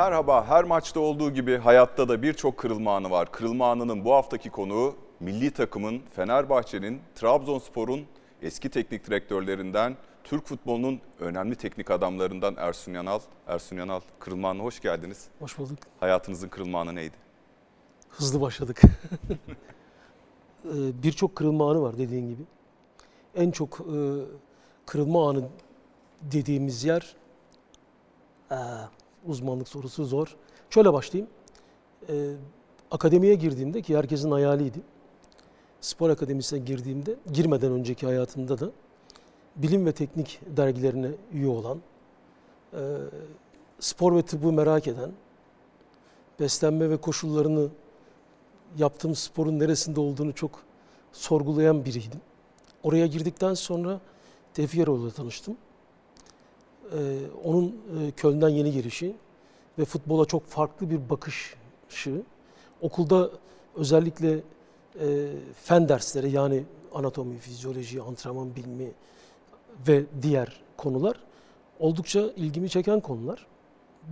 Merhaba, her maçta olduğu gibi hayatta da birçok kırılma anı var. Kırılma anının bu haftaki konuğu milli takımın, Fenerbahçe'nin, Trabzonspor'un eski teknik direktörlerinden, Türk futbolunun önemli teknik adamlarından Ersun Yanal. Ersun Yanal, kırılma anına hoş geldiniz. Hoş bulduk. Hayatınızın kırılma anı neydi? Hızlı başladık. Ee, Birçok kırılma anı var dediğin gibi. En çok e, kırılma anı dediğimiz yer Aa, uzmanlık sorusu zor. Şöyle başlayayım. Ee, akademiye girdiğimde ki herkesin hayaliydi. Spor akademisine girdiğimde, girmeden önceki hayatımda da bilim ve teknik dergilerine üye olan, e, spor ve tıbbı merak eden, beslenme ve koşullarını yaptığım sporun neresinde olduğunu çok sorgulayan biriydim. Oraya girdikten sonra Tevfik Eroğlu'yla tanıştım. Ee, onun e, Köln'den yeni gelişi ve futbola çok farklı bir bakışı. Okulda özellikle e, fen dersleri yani anatomi, fizyoloji, antrenman bilimi ve diğer konular oldukça ilgimi çeken konular.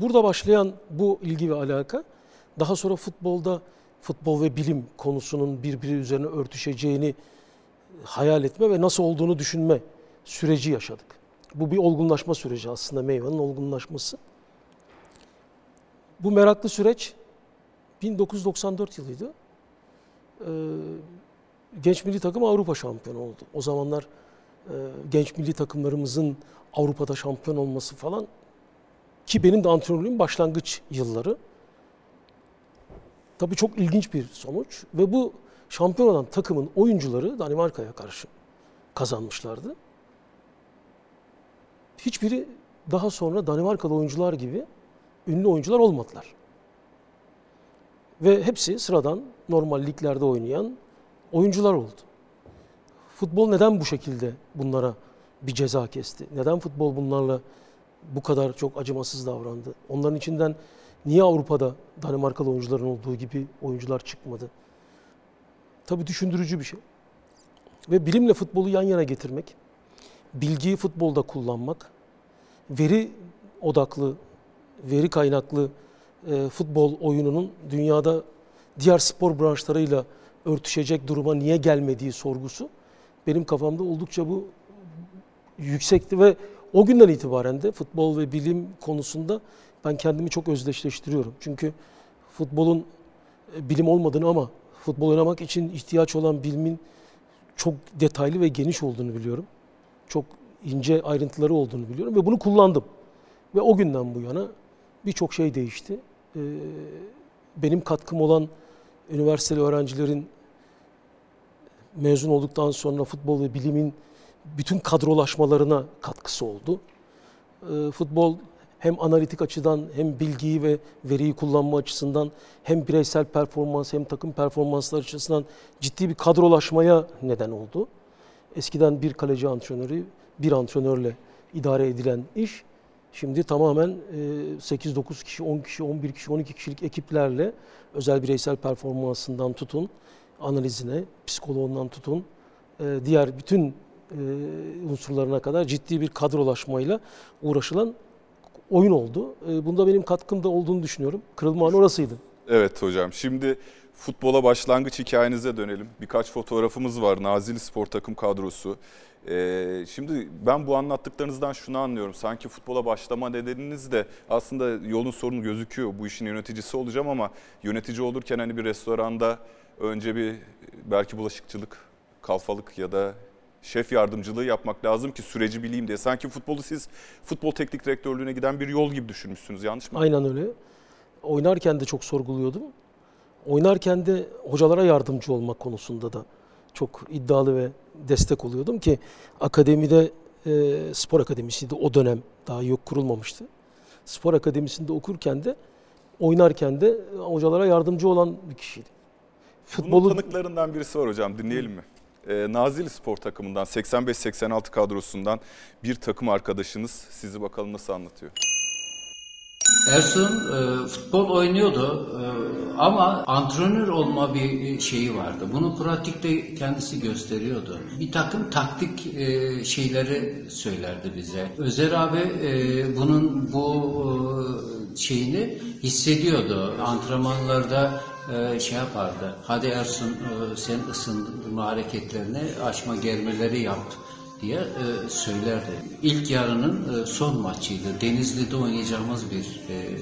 Burada başlayan bu ilgi ve alaka daha sonra futbolda futbol ve bilim konusunun birbiri üzerine örtüşeceğini hayal etme ve nasıl olduğunu düşünme süreci yaşadık. Bu bir olgunlaşma süreci aslında meyvanın olgunlaşması. Bu meraklı süreç 1994 yılıydı. Ee, genç milli takım Avrupa şampiyonu oldu. O zamanlar e, genç milli takımlarımızın Avrupa'da şampiyon olması falan ki benim de antrenörlüğüm başlangıç yılları. Tabii çok ilginç bir sonuç ve bu şampiyon olan takımın oyuncuları Danimarka'ya karşı kazanmışlardı. Hiçbiri daha sonra Danimarkalı oyuncular gibi ünlü oyuncular olmadılar. Ve hepsi sıradan normal liglerde oynayan oyuncular oldu. Futbol neden bu şekilde bunlara bir ceza kesti? Neden futbol bunlarla bu kadar çok acımasız davrandı? Onların içinden niye Avrupa'da Danimarkalı oyuncuların olduğu gibi oyuncular çıkmadı? Tabii düşündürücü bir şey. Ve bilimle futbolu yan yana getirmek, bilgiyi futbolda kullanmak, veri odaklı, veri kaynaklı e, futbol oyununun dünyada diğer spor branşlarıyla örtüşecek duruma niye gelmediği sorgusu benim kafamda oldukça bu yüksekti ve o günden itibaren de futbol ve bilim konusunda ben kendimi çok özdeşleştiriyorum. Çünkü futbolun e, bilim olmadığını ama futbol oynamak için ihtiyaç olan bilimin çok detaylı ve geniş olduğunu biliyorum. Çok ince ayrıntıları olduğunu biliyorum ve bunu kullandım. Ve o günden bu yana birçok şey değişti. Ee, benim katkım olan üniversiteli öğrencilerin mezun olduktan sonra futbol ve bilimin bütün kadrolaşmalarına katkısı oldu. Ee, futbol hem analitik açıdan hem bilgiyi ve veriyi kullanma açısından hem bireysel performans hem takım performansları açısından ciddi bir kadrolaşmaya neden oldu. Eskiden bir kaleci antrenörü bir antrenörle idare edilen iş şimdi tamamen e, 8-9 kişi, 10 kişi, 11 kişi, 12 kişilik ekiplerle özel bireysel performansından tutun, analizine, psikoloğundan tutun, e, diğer bütün e, unsurlarına kadar ciddi bir kadrolaşmayla uğraşılan oyun oldu. E, Bunda benim katkım da olduğunu düşünüyorum. Kırılma orasıydı. Evet hocam, şimdi futbola başlangıç hikayenize dönelim. Birkaç fotoğrafımız var, Nazilli Spor takım kadrosu. Ee, şimdi ben bu anlattıklarınızdan şunu anlıyorum. Sanki futbola başlama nedeniniz de aslında yolun sorunu gözüküyor. Bu işin yöneticisi olacağım ama yönetici olurken hani bir restoranda önce bir belki bulaşıkçılık, kalfalık ya da şef yardımcılığı yapmak lazım ki süreci bileyim diye. Sanki futbolu siz futbol teknik direktörlüğüne giden bir yol gibi düşünmüşsünüz. Yanlış mı? Aynen öyle. Oynarken de çok sorguluyordum. Oynarken de hocalara yardımcı olmak konusunda da çok iddialı ve destek oluyordum ki akademide e, spor akademisiydi o dönem daha yok kurulmamıştı. Spor akademisinde okurken de oynarken de hocalara yardımcı olan bir kişiydi. Bunun Futbolu tanıklarından birisi var hocam dinleyelim mi? Ee, Nazilli Spor takımından 85-86 kadrosundan bir takım arkadaşınız sizi bakalım nasıl anlatıyor. Ersun e, futbol oynuyordu e, ama antrenör olma bir şeyi vardı. Bunu pratikte kendisi gösteriyordu. Bir takım taktik e, şeyleri söylerdi bize. Özer abi e, bunun bu e, şeyini hissediyordu. Antrenmanlarda e, şey yapardı. Hadi Ersun e, sen ısındırma hareketlerini açma germeleri yap diye e, söylerdi. İlk yarının e, son maçıydı. Denizli'de oynayacağımız bir e,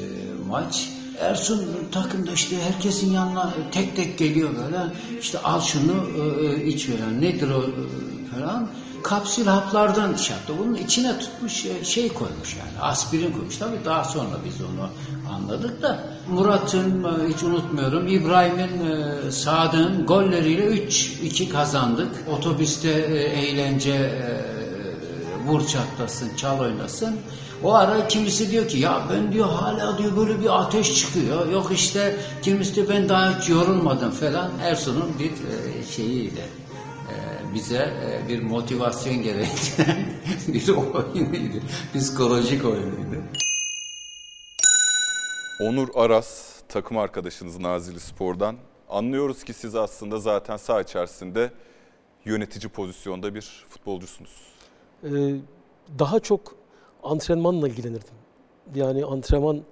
maç. Ersun takımda işte herkesin yanına tek tek geliyor böyle. İşte al şunu e, iç falan. Nedir o e, falan. Kapsül haplardan yaptı. Bunun içine tutmuş e, şey koymuş yani. Aspirin koymuş. Tabii daha sonra biz onu anladık da. Murat'ın e, hiç unutmuyorum. İbrahim'in e, Sadık'ın golleriyle 3-2 kazandık. Otobüste eğlence vur çatlasın, çal oynasın. O ara kimisi diyor ki ya ben diyor hala diyor böyle bir ateş çıkıyor. Yok işte kimisi diyor ben daha hiç yorulmadım falan. Ersun'un bir şeyiyle bize e, bir motivasyon gerektiren bir oyunuydu. Psikolojik oyunuydu. Onur Aras takım arkadaşınız Nazilli Spor'dan. Anlıyoruz ki siz aslında zaten saha içerisinde yönetici pozisyonda bir futbolcusunuz. Ee, daha çok antrenmanla ilgilenirdim. Yani antrenman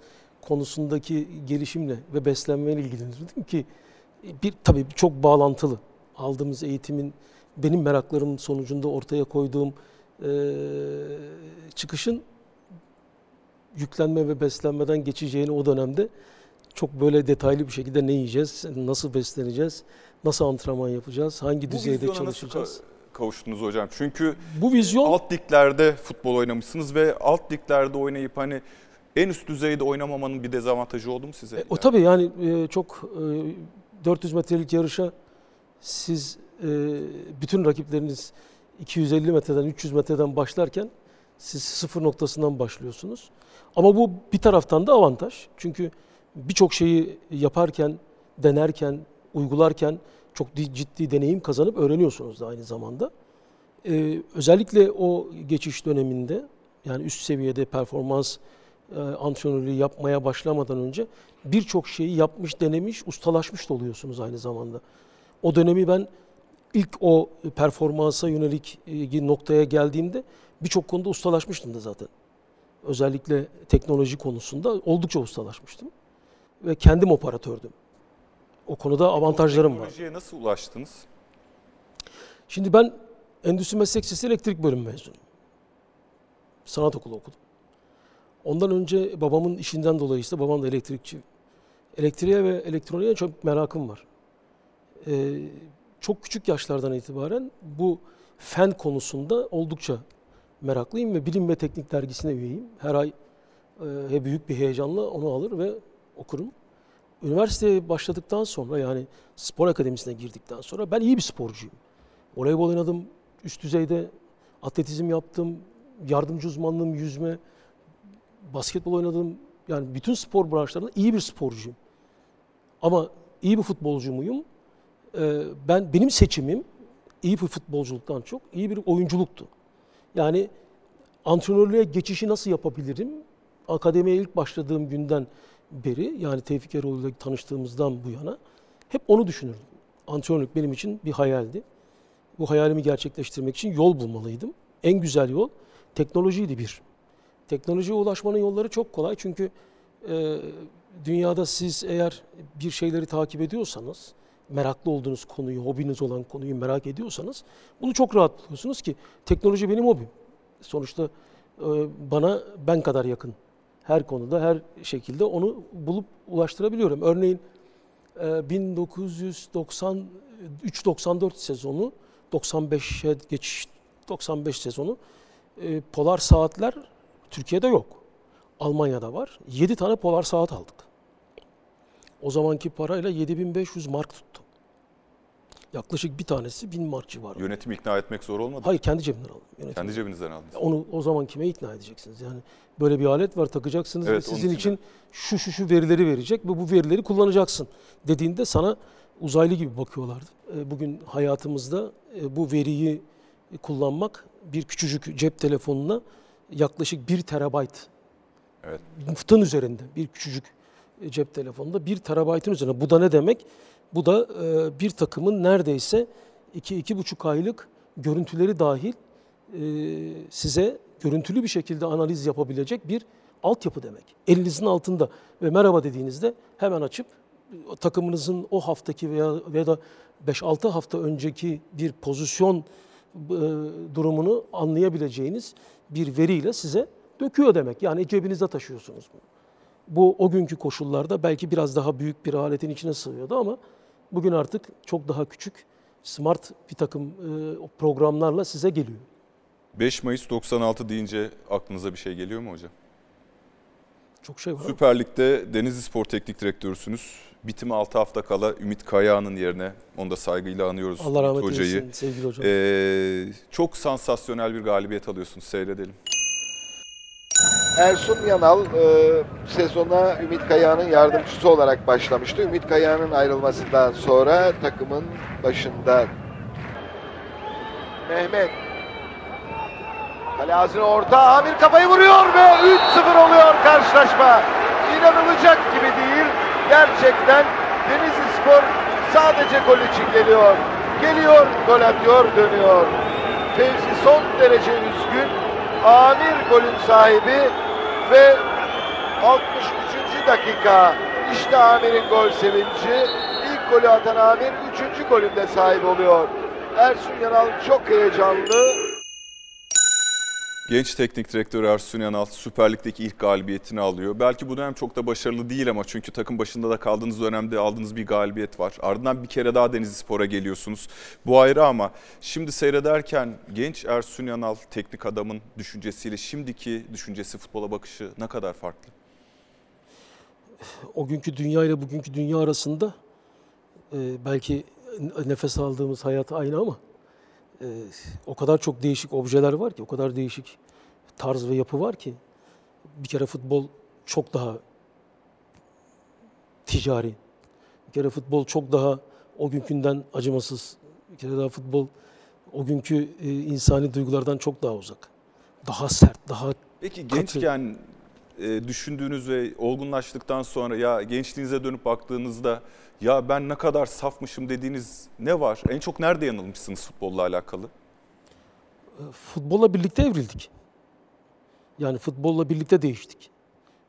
konusundaki gelişimle ve beslenmeyle ilgilenirdim ki bir tabii çok bağlantılı. Aldığımız eğitimin benim meraklarım sonucunda ortaya koyduğum e, çıkışın yüklenme ve beslenmeden geçeceğini o dönemde çok böyle detaylı bir şekilde ne yiyeceğiz, nasıl besleneceğiz, nasıl antrenman yapacağız, hangi Bu düzeyde çalışacağız. Nasıl ka- kavuştunuz hocam? Çünkü Bu vizyon alt liglerde futbol oynamışsınız ve alt liglerde oynayıp hani en üst düzeyde oynamamanın bir dezavantajı oldu mu size? E, o tabii yani e, çok e, 400 metrelik yarışa siz e, bütün rakipleriniz 250 metreden 300 metreden başlarken siz sıfır noktasından başlıyorsunuz. Ama bu bir taraftan da avantaj. Çünkü birçok şeyi yaparken, denerken, uygularken çok di- ciddi deneyim kazanıp öğreniyorsunuz da aynı zamanda. Ee, özellikle o geçiş döneminde yani üst seviyede performans e, antrenörlüğü yapmaya başlamadan önce birçok şeyi yapmış, denemiş, ustalaşmış da oluyorsunuz aynı zamanda. O dönemi ben ilk o performansa yönelik e, noktaya geldiğimde birçok konuda ustalaşmıştım da zaten. Özellikle teknoloji konusunda oldukça ustalaşmıştım. Ve kendim operatördüm. O konuda avantajlarım var. Teknolojiye nasıl ulaştınız? Şimdi ben Endüstri Meslek Lisesi elektrik bölümü mezunuyum. Sanat okulu okudum. Ondan önce babamın işinden dolayı işte babam da elektrikçi. Elektriğe ve elektroniğe çok merakım var. Ee, çok küçük yaşlardan itibaren bu fen konusunda oldukça meraklıyım ve Bilim ve Teknik dergisine üyeyim. Her ay e, büyük bir heyecanla onu alır ve okurum. Üniversiteye başladıktan sonra yani spor akademisine girdikten sonra ben iyi bir sporcuyum. Voleybol oynadım, üst düzeyde atletizm yaptım, yardımcı uzmanlığım yüzme, basketbol oynadım. Yani bütün spor branşlarında iyi bir sporcuyum. Ama iyi bir futbolcu muyum? Ee, ben benim seçimim iyi bir futbolculuktan çok iyi bir oyunculuktu. Yani antrenörlüğe geçişi nasıl yapabilirim? Akademiye ilk başladığım günden beri yani Tevfik Eroğlu ile tanıştığımızdan bu yana hep onu düşünürdüm. Antrenörlük benim için bir hayaldi. Bu hayalimi gerçekleştirmek için yol bulmalıydım. En güzel yol teknolojiydi bir. Teknolojiye ulaşmanın yolları çok kolay çünkü e, dünyada siz eğer bir şeyleri takip ediyorsanız, meraklı olduğunuz konuyu, hobiniz olan konuyu merak ediyorsanız bunu çok rahat buluyorsunuz ki teknoloji benim hobim. Sonuçta e, bana ben kadar yakın her konuda, her şekilde onu bulup ulaştırabiliyorum. Örneğin 1993-94 sezonu, 95'e geçiş 95 sezonu polar saatler Türkiye'de yok. Almanya'da var. 7 tane polar saat aldık. O zamanki parayla 7500 mark tuttu. Yaklaşık bir tanesi 1000 mark civarı. Yönetim ikna etmek zor olmadı. Hayır kendi cebimden aldım. Yönetim. Kendi cebinizden aldınız. Onu o zaman kime ikna edeceksiniz? Yani böyle bir alet var takacaksınız Evet, ve sizin için şu şu şu verileri verecek ve bu verileri kullanacaksın dediğinde sana uzaylı gibi bakıyorlardı. E, Bugün hayatımızda e, bu veriyi kullanmak bir küçücük cep telefonuna yaklaşık 1 terabayt Evet. Muftın üzerinde bir küçücük e, cep telefonunda bir terabaytın üzerinde. Bu da ne demek? Bu da e, bir takımın neredeyse iki, iki buçuk aylık görüntüleri dahil e, size görüntülü bir şekilde analiz yapabilecek bir altyapı demek. Elinizin altında ve merhaba dediğinizde hemen açıp takımınızın o haftaki veya veya da 5-6 hafta önceki bir pozisyon e, durumunu anlayabileceğiniz bir veriyle size döküyor demek. Yani cebinizde taşıyorsunuz bunu. Bu o günkü koşullarda belki biraz daha büyük bir aletin içine sığıyordu ama bugün artık çok daha küçük smart bir takım e, programlarla size geliyor. 5 Mayıs 96 deyince aklınıza bir şey geliyor mu hocam? Çok şey var. Süper Lig'de Denizli Spor Teknik Direktörüsünüz. Bitime 6 hafta kala Ümit Kayağan'ın yerine, onu da saygıyla anıyoruz Allah rahmet Ümit Hocayı. eylesin sevgili hocam. Ee, çok sansasyonel bir galibiyet alıyorsunuz, seyredelim. Ersun Yanal e, sezona Ümit Kayağan'ın yardımcısı olarak başlamıştı. Ümit Kayağan'ın ayrılmasından sonra takımın başında Mehmet Kale orta Amir kafayı vuruyor ve 3-0 oluyor karşılaşma. İnanılacak gibi değil. Gerçekten Denizli Spor sadece gol için geliyor. Geliyor, gol atıyor, dönüyor. Fevzi son derece üzgün. Amir golün sahibi ve 63. dakika işte Amir'in gol sevinci. İlk golü atan Amir 3. golünde sahip oluyor. Ersun Yanal çok heyecanlı. Genç teknik direktör Ersun Yanal Süper Lig'deki ilk galibiyetini alıyor. Belki bu dönem çok da başarılı değil ama çünkü takım başında da kaldığınız dönemde aldığınız bir galibiyet var. Ardından bir kere daha Denizli Spor'a geliyorsunuz. Bu ayrı ama şimdi seyrederken genç Ersun Yanal teknik adamın düşüncesiyle şimdiki düşüncesi futbola bakışı ne kadar farklı? o günkü dünya ile bugünkü dünya arasında e, belki nefes aldığımız hayat aynı ama e, o kadar çok değişik objeler var ki, o kadar değişik tarz ve yapı var ki bir kere futbol çok daha ticari. Bir kere futbol çok daha o günkünden acımasız. Bir kere daha futbol o günkü e, insani duygulardan çok daha uzak. Daha sert, daha Peki Katı. gençken e, düşündüğünüz ve olgunlaştıktan sonra ya gençliğinize dönüp baktığınızda ya ben ne kadar safmışım dediğiniz ne var? En çok nerede yanılmışsınız futbolla alakalı? futbolla birlikte evrildik. Yani futbolla birlikte değiştik.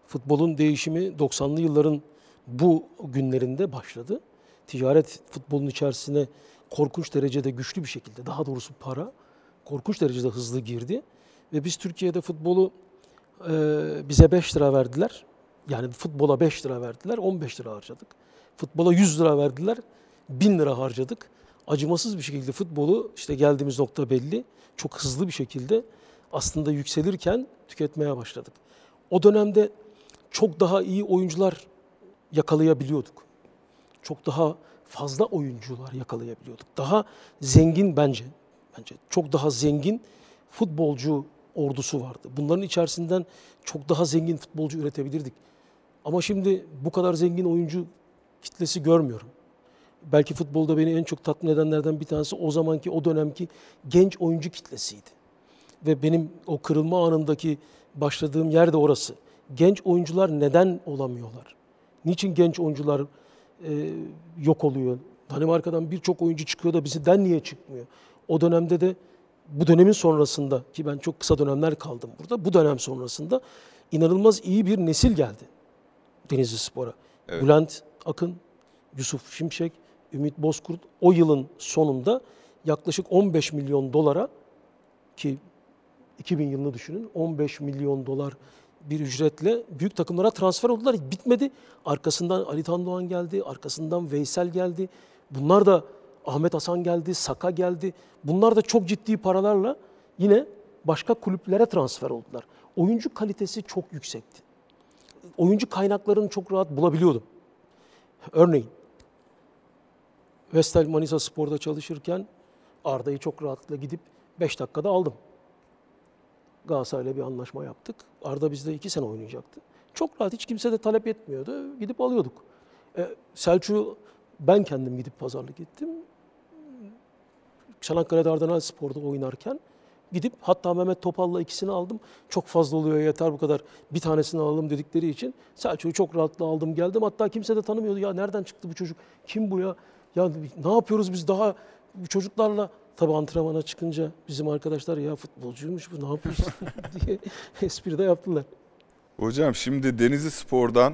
Futbolun değişimi 90'lı yılların bu günlerinde başladı. Ticaret futbolun içerisine korkunç derecede güçlü bir şekilde, daha doğrusu para korkunç derecede hızlı girdi. Ve biz Türkiye'de futbolu e, bize 5 lira verdiler. Yani futbola 5 lira verdiler, 15 lira harcadık. Futbola 100 lira verdiler, 1000 lira harcadık. Acımasız bir şekilde futbolu işte geldiğimiz nokta belli. Çok hızlı bir şekilde aslında yükselirken tüketmeye başladık. O dönemde çok daha iyi oyuncular yakalayabiliyorduk. Çok daha fazla oyuncular yakalayabiliyorduk. Daha zengin bence, bence çok daha zengin futbolcu ordusu vardı. Bunların içerisinden çok daha zengin futbolcu üretebilirdik. Ama şimdi bu kadar zengin oyuncu kitlesi görmüyorum. Belki futbolda beni en çok tatmin edenlerden bir tanesi o zamanki, o dönemki genç oyuncu kitlesiydi. Ve benim o kırılma anındaki başladığım yer de orası. Genç oyuncular neden olamıyorlar? Niçin genç oyuncular e, yok oluyor? Danimarka'dan birçok oyuncu çıkıyor da bizden niye çıkmıyor? O dönemde de bu dönemin sonrasında ki ben çok kısa dönemler kaldım burada. Bu dönem sonrasında inanılmaz iyi bir nesil geldi Denizli Spor'a. Evet. Bülent Akın, Yusuf Şimşek, Ümit Bozkurt o yılın sonunda yaklaşık 15 milyon dolara ki 2000 yılını düşünün 15 milyon dolar bir ücretle büyük takımlara transfer oldular. Bitmedi. Arkasından Ali Tan Doğan geldi, arkasından Veysel geldi. Bunlar da Ahmet Hasan geldi, Saka geldi. Bunlar da çok ciddi paralarla yine başka kulüplere transfer oldular. Oyuncu kalitesi çok yüksekti. Oyuncu kaynaklarını çok rahat bulabiliyordum. Örneğin Vestel Manisa Spor'da çalışırken Arda'yı çok rahatlıkla gidip 5 dakikada aldım. Galatasaray'la bir anlaşma yaptık. Arda bizde 2 sene oynayacaktı. Çok rahat hiç kimse de talep etmiyordu. Gidip alıyorduk. E, Selçuk'u ben kendim gidip pazarlık ettim. Çanakkale'de Ardanel Spor'da oynarken gidip hatta Mehmet Topal'la ikisini aldım. Çok fazla oluyor yeter bu kadar. Bir tanesini alalım dedikleri için Selçuk'u çok rahatla aldım geldim. Hatta kimse de tanımıyordu. Ya nereden çıktı bu çocuk? Kim bu ya? Ya ne yapıyoruz biz daha bu çocuklarla Tabi antrenmana çıkınca bizim arkadaşlar ya futbolcuymuş bu ne yapıyorsun diye espri de yaptılar. Hocam şimdi Denizli Spor'dan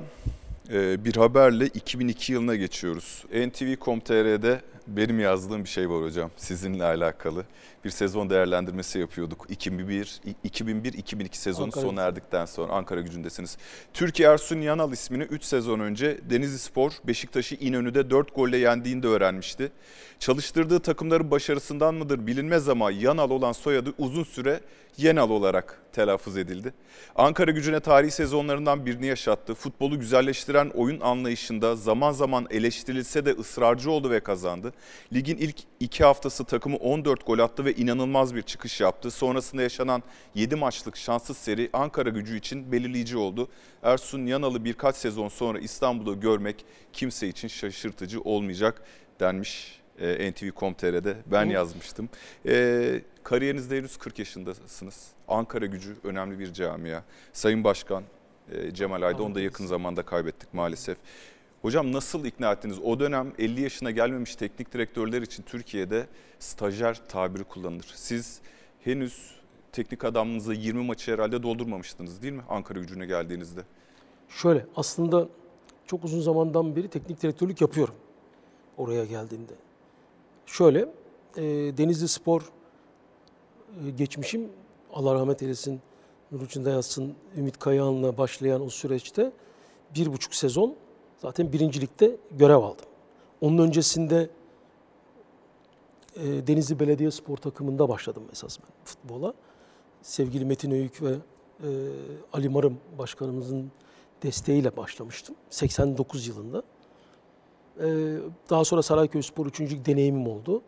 bir haberle 2002 yılına geçiyoruz. NTV.com.tr'de benim yazdığım bir şey var hocam sizinle alakalı. Bir sezon değerlendirmesi yapıyorduk. 2001 2001-2002 sezonu Ankara sona erdikten sonra Ankara gücündesiniz. Türkiye Ersun Yanal ismini 3 sezon önce Denizli Spor Beşiktaş'ı İnönü'de 4 golle yendiğini de öğrenmişti. Çalıştırdığı takımların başarısından mıdır bilinmez ama Yanal olan soyadı uzun süre Yenal olarak telaffuz edildi. Ankara gücüne tarihi sezonlarından birini yaşattı. Futbolu güzelleştiren oyun anlayışında zaman zaman eleştirilse de ısrarcı oldu ve kazandı. Ligin ilk iki haftası takımı 14 gol attı ve inanılmaz bir çıkış yaptı. Sonrasında yaşanan 7 maçlık şanssız seri Ankara gücü için belirleyici oldu. Ersun Yanal'ı birkaç sezon sonra İstanbul'da görmek kimse için şaşırtıcı olmayacak denmiş e, NTV.com.tr'de. Ben Hı. yazmıştım. E, kariyerinizde henüz 40 yaşındasınız. Ankara gücü önemli bir camia. Sayın Başkan e, Cemal Ayda onu da yakın zamanda kaybettik maalesef. Hocam nasıl ikna ettiniz? O dönem 50 yaşına gelmemiş teknik direktörler için Türkiye'de stajyer tabiri kullanılır. Siz henüz teknik adamınıza 20 maçı herhalde doldurmamıştınız değil mi Ankara gücüne geldiğinizde? Şöyle aslında çok uzun zamandan beri teknik direktörlük yapıyorum oraya geldiğimde. Şöyle e, Denizli Spor geçmişim Allah rahmet eylesin nur içinde yatsın Ümit Kayahan'la başlayan o süreçte bir buçuk sezon zaten birincilikte görev aldım. Onun öncesinde e, Denizli Belediye Spor takımında başladım esas ben futbola. Sevgili Metin Öykü ve e, Ali Marım başkanımızın desteğiyle başlamıştım 89 yılında. E, daha sonra Sarayköy Spor 3. deneyimim oldu.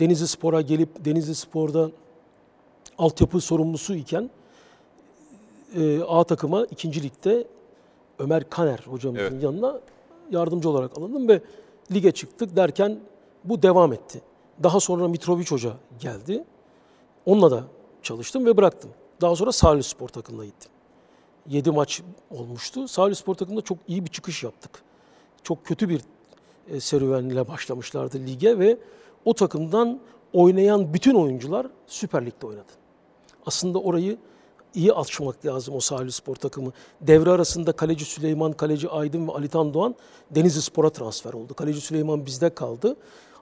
Denizli Spor'a gelip Denizli Spor'da altyapı sorumlusu iken e, A takıma ikinci ligde Ömer Kaner hocamızın Evet. yanına yardımcı olarak alındım ve lige çıktık derken bu devam etti. Daha sonra Mitrovic Hoca geldi. Onunla da çalıştım ve bıraktım. Daha sonra Salih Spor takımına gittim. 7 maç olmuştu. Salih Spor takımında çok iyi bir çıkış yaptık. Çok kötü bir e, serüvenle başlamışlardı lige ve o takımdan oynayan bütün oyuncular Süper Lig'de oynadı. Aslında orayı iyi açmak lazım o Salih Spor takımı. Devre arasında kaleci Süleyman, kaleci Aydın ve Alitan Doğan Denizli Spor'a transfer oldu. Kaleci Süleyman bizde kaldı.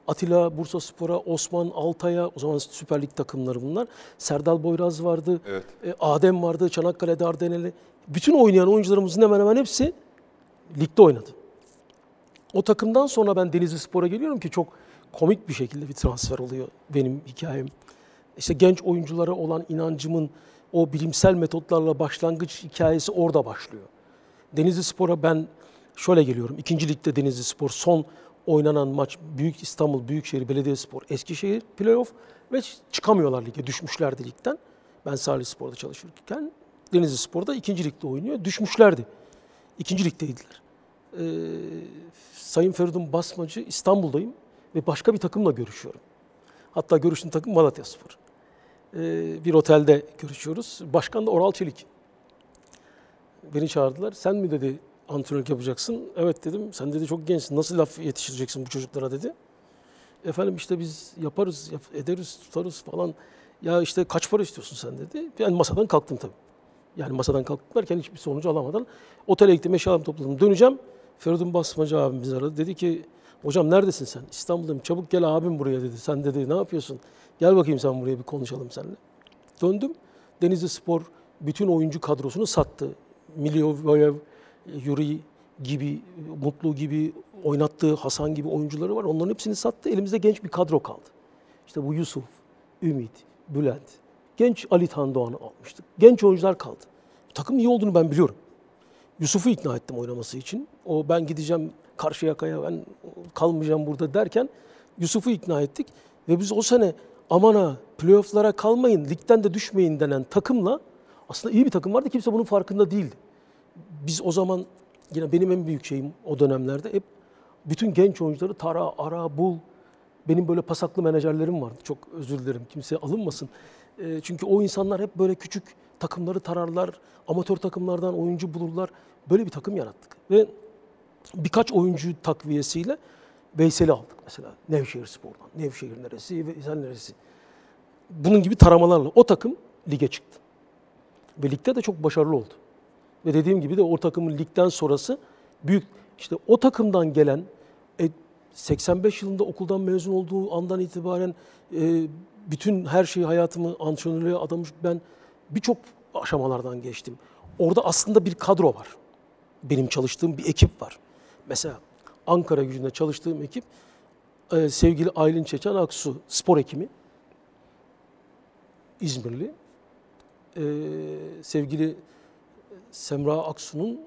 Atilla Bursa Spor'a, Osman Altay'a, o zaman Süper Lig takımları bunlar. Serdal Boyraz vardı, Evet. e, Adem vardı, Çanakkale Dardaneli. Bütün oynayan oyuncularımızın hemen hemen hepsi ligde oynadı. O takımdan sonra ben Denizli Spor'a geliyorum ki çok komik bir şekilde bir transfer oluyor benim hikayem. İşte genç oyunculara olan inancımın o bilimsel metotlarla başlangıç hikayesi orada başlıyor. Denizli Spor'a ben şöyle geliyorum. İkinci ligde Denizli Spor son oynanan maç Büyük İstanbul Büyükşehir Belediyespor Eskişehir playoff ve çıkamıyorlar lige. Düşmüşlerdi ligden. Ben Salih Spor'da çalışırken Denizli Spor'da ikinci ligde oynuyor. Düşmüşlerdi. İkinci ligdeydiler. Ee, Sayın Feridun Basmacı İstanbul'dayım ve başka bir takımla görüşüyorum. Hatta görüştüğüm takım Malatya Spor. Ee, bir otelde görüşüyoruz. Başkan da Oral Çelik. Beni çağırdılar. Sen mi dedi antrenörlük yapacaksın? Evet dedim. Sen dedi çok gençsin. Nasıl laf yetiştireceksin bu çocuklara dedi. Efendim işte biz yaparız, yap- ederiz, tutarız falan. Ya işte kaç para istiyorsun sen dedi. Ben masadan kalktım tabii. Yani masadan kalktım derken hiçbir sonucu alamadan otele gittim, eşyalarımı topladım. Döneceğim. Feridun Basmacı abimiz aradı. Dedi ki hocam neredesin sen? İstanbul'dayım. Çabuk gel abim buraya dedi. Sen dedi ne yapıyorsun? Gel bakayım sen buraya bir konuşalım seninle. Döndüm. Denizli Spor bütün oyuncu kadrosunu sattı. Milyovoyev, Yuri gibi, Mutlu gibi oynattığı Hasan gibi oyuncuları var. Onların hepsini sattı. Elimizde genç bir kadro kaldı. İşte bu Yusuf, Ümit, Bülent, genç Ali Tan Doğan'ı almıştık. Genç oyuncular kaldı. Takım iyi olduğunu ben biliyorum. Yusuf'u ikna ettim oynaması için. O ben gideceğim Karşıyaka'ya ben kalmayacağım burada derken Yusuf'u ikna ettik. Ve biz o sene aman ha playoff'lara kalmayın, ligden de düşmeyin denen takımla aslında iyi bir takım vardı. Kimse bunun farkında değildi. Biz o zaman yine benim en büyük şeyim o dönemlerde hep bütün genç oyuncuları tara, ara, bul. Benim böyle pasaklı menajerlerim vardı. Çok özür dilerim kimseye alınmasın. E, çünkü o insanlar hep böyle küçük takımları tararlar, amatör takımlardan oyuncu bulurlar. Böyle bir takım yarattık. Ve birkaç oyuncu takviyesiyle Veysel'i aldık mesela Nevşehir Spor'dan. Nevşehir neresi, Veysel neresi. Bunun gibi taramalarla o takım lige çıktı. Ve ligde de çok başarılı oldu. Ve dediğim gibi de o takımın ligden sonrası büyük. İşte o takımdan gelen e, 85 yılında okuldan mezun olduğu andan itibaren e, bütün her şeyi hayatımı antrenörlüğe adamış ben birçok aşamalardan geçtim. Orada aslında bir kadro var. Benim çalıştığım bir ekip var. Mesela Ankara gücünde çalıştığım ekip e, sevgili Aylin Çeçen Aksu spor hekimi. İzmirli. E, sevgili Semra Aksu'nun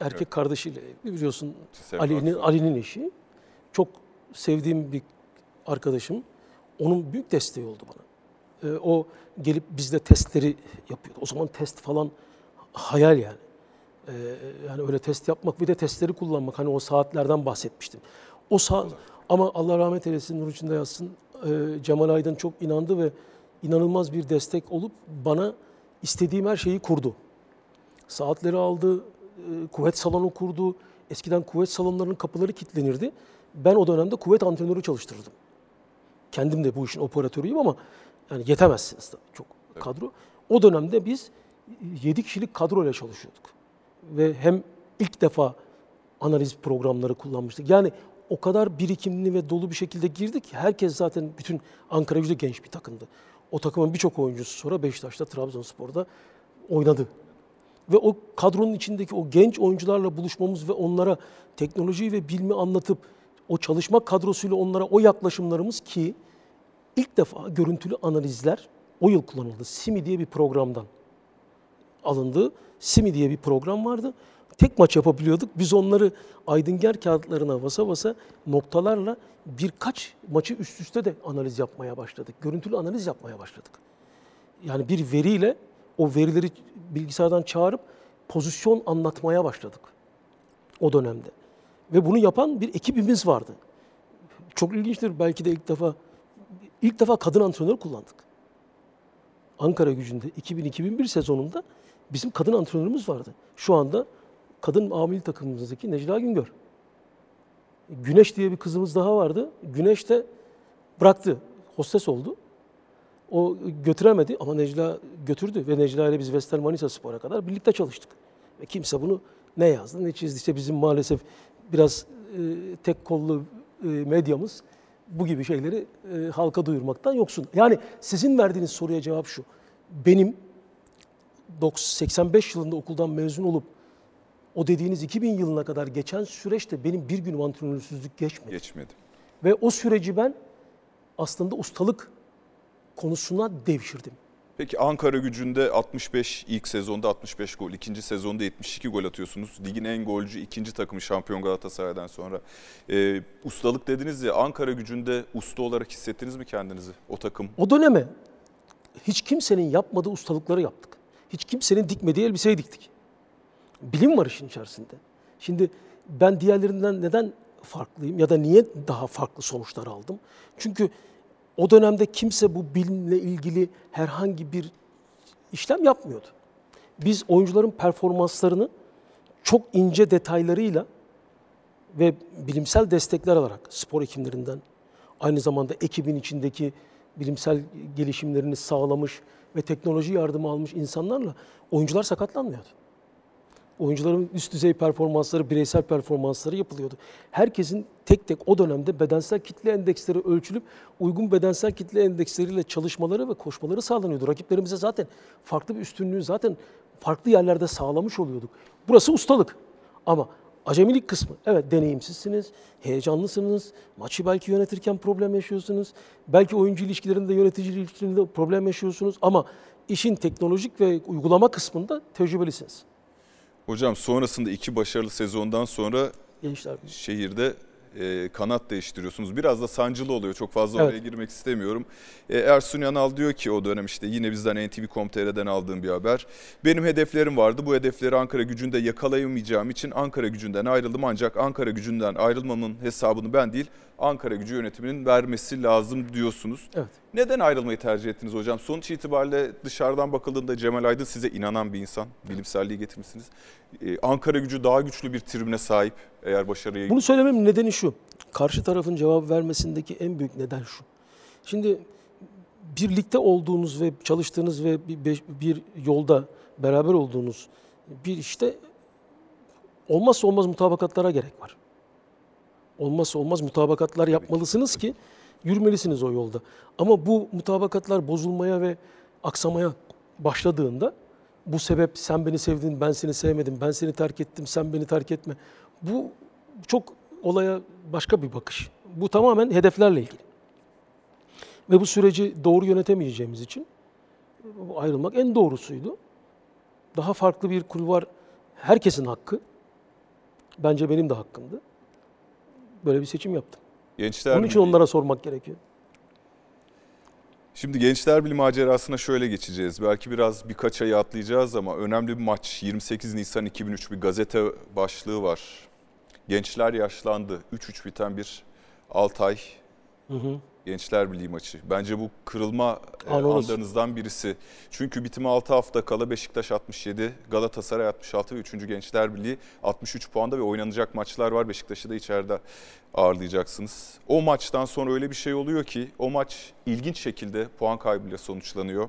erkek Evet. kardeşiyle biliyorsun Ali'nin. Ali'nin eşi. Çok sevdiğim bir arkadaşım. Onun büyük desteği oldu bana. Ee, o gelip bizde testleri yapıyordu. O zaman test falan hayal yani. Ee, yani öyle test yapmak bir de testleri kullanmak. Hani o saatlerden bahsetmiştim. O saat ama Allah rahmet eylesin nur içinde yatsın. Ee, Cemal Aydın çok inandı ve inanılmaz bir destek olup bana istediğim her şeyi kurdu. Saatleri aldı, e, kuvvet salonu kurdu. Eskiden kuvvet salonlarının kapıları kilitlenirdi. Ben o dönemde kuvvet antrenörü çalıştırırdım. Kendim de bu işin operatörüyüm ama yani yetemezsiniz tabii çok kadro. O dönemde biz 7 kişilik kadroyla çalışıyorduk. Ve hem ilk defa analiz programları kullanmıştık. Yani o kadar birikimli ve dolu bir şekilde girdik ki herkes zaten bütün Ankara Gücü genç bir takımdı. O takımın birçok oyuncusu sonra Beşiktaş'ta, Trabzonspor'da oynadı. Ve o kadronun içindeki o genç oyuncularla buluşmamız ve onlara teknolojiyi ve bilimi anlatıp o çalışma kadrosuyla onlara o yaklaşımlarımız ki ilk defa görüntülü analizler o yıl kullanıldı. SIMI diye bir programdan alındı. SIMI diye bir program vardı. Tek maç yapabiliyorduk. Biz onları Aydınger kağıtlarına basa basa noktalarla birkaç maçı üst üste de analiz yapmaya başladık. Görüntülü analiz yapmaya başladık. Yani bir veriyle o verileri bilgisayardan çağırıp pozisyon anlatmaya başladık o dönemde. Ve bunu yapan bir ekibimiz vardı. Çok ilginçtir belki de ilk defa ilk defa kadın antrenör kullandık. Ankara gücünde 2000-2001 sezonunda bizim kadın antrenörümüz vardı. Şu anda kadın amil takımımızdaki Necla Güngör. Güneş diye bir kızımız daha vardı. Güneş de bıraktı. Hostes oldu. O götüremedi ama Necla götürdü ve Necla ile biz Vestel Manisa Spor'a kadar birlikte çalıştık. Ve kimse bunu ne yazdı ne çizdi. İşte bizim maalesef biraz e, tek kollu e, medyamız bu gibi şeyleri e, halka duyurmaktan yoksun. Yani sizin verdiğiniz soruya cevap şu. Benim 85 yılında okuldan mezun olup o dediğiniz 2000 yılına kadar geçen süreçte benim bir gün antrenörsüzlük geçmedi. Geçmedi. Ve o süreci ben aslında ustalık konusuna devşirdim. Peki Ankara gücünde 65 ilk sezonda 65 gol, ikinci sezonda 72 gol atıyorsunuz. Ligin en golcü ikinci takımı şampiyon Galatasaray'dan sonra. Ee, ustalık dediniz ya Ankara gücünde usta olarak hissettiniz mi kendinizi o takım? O döneme hiç kimsenin yapmadığı ustalıkları yaptık. Hiç kimsenin dikmediği elbiseyi diktik. Bilim var işin içerisinde. Şimdi ben diğerlerinden neden farklıyım ya da niye daha farklı sonuçlar aldım? Çünkü o dönemde kimse bu bilimle ilgili herhangi bir işlem yapmıyordu. Biz oyuncuların performanslarını çok ince detaylarıyla ve bilimsel destekler alarak spor hekimlerinden aynı zamanda ekibin içindeki bilimsel gelişimlerini sağlamış ve teknoloji yardımı almış insanlarla oyuncular sakatlanmıyordu. Oyuncuların üst düzey performansları, bireysel performansları yapılıyordu. Herkesin tek tek o dönemde bedensel kitle endeksleri ölçülüp uygun bedensel kitle endeksleriyle çalışmaları ve koşmaları sağlanıyordu. Rakiplerimize zaten farklı bir üstünlüğü zaten farklı yerlerde sağlamış oluyorduk. Burası ustalık. Ama acemilik kısmı, evet deneyimsizsiniz, heyecanlısınız, maçı belki yönetirken problem yaşıyorsunuz, belki oyuncu ilişkilerinde, yönetici ilişkilerinde problem yaşıyorsunuz ama işin teknolojik ve uygulama kısmında tecrübelisiniz. Hocam sonrasında iki başarılı sezondan sonra Gençler şehirde e, kanat değiştiriyorsunuz. Biraz da sancılı oluyor. Çok fazla Evet. oraya girmek istemiyorum. E, Ersun Yanal diyor ki o dönem işte yine bizden NTV.com.tr'den aldığım bir haber. Benim hedeflerim vardı. Bu hedefleri Ankara gücünde yakalayamayacağım için Ankara gücünden ayrıldım. Ancak Ankara gücünden ayrılmamın hesabını ben değil Ankara gücü yönetiminin vermesi lazım diyorsunuz. Evet. Neden ayrılmayı tercih ettiniz hocam? Sonuç itibariyle dışarıdan bakıldığında Cemal Aydın size inanan bir insan. Bilimselliği getirmişsiniz. Ee, Ankara gücü daha güçlü bir tribüne sahip eğer başarıyı... Bunu söylememin nedeni şu. Karşı tarafın cevap vermesindeki en büyük neden şu. Şimdi birlikte olduğunuz ve çalıştığınız ve bir- bir yolda beraber olduğunuz bir işte olmazsa olmaz mutabakatlara gerek var. Olmazsa olmaz mutabakatlar yapmalısınız ki yürümelisiniz o yolda. Ama bu mutabakatlar bozulmaya ve aksamaya başladığında bu sebep sen beni sevdin, ben seni sevmedim, ben seni terk ettim, sen beni terk etme. Bu çok olaya başka bir bakış. Bu tamamen hedeflerle ilgili. Ve bu süreci doğru yönetemeyeceğimiz için ayrılmak en doğrusuydu. Daha farklı bir kulvar herkesin hakkı. Bence benim de hakkımdı. Böyle bir seçim yaptım. Gençler Onun için onlara sormak gerekiyor. Şimdi Gençler Birliği macerasına şöyle geçeceğiz. Belki biraz birkaç ayı atlayacağız ama önemli bir maç. 28 Nisan 2003 bir gazete başlığı var. Gençler yaşlandı. 3-3 biten bir Altay Hı hı. Gençler Birliği maçı. Bence bu kırılma e, An orası. anlarınızdan birisi. Çünkü bitime 6 hafta kala Beşiktaş 67, Galatasaray 66 ve 3. Gençler Birliği 63 puanda ve oynanacak maçlar var. Beşiktaş'ı da içeride ağırlayacaksınız. O maçtan sonra öyle bir şey oluyor ki o maç ilginç şekilde puan kaybıyla sonuçlanıyor.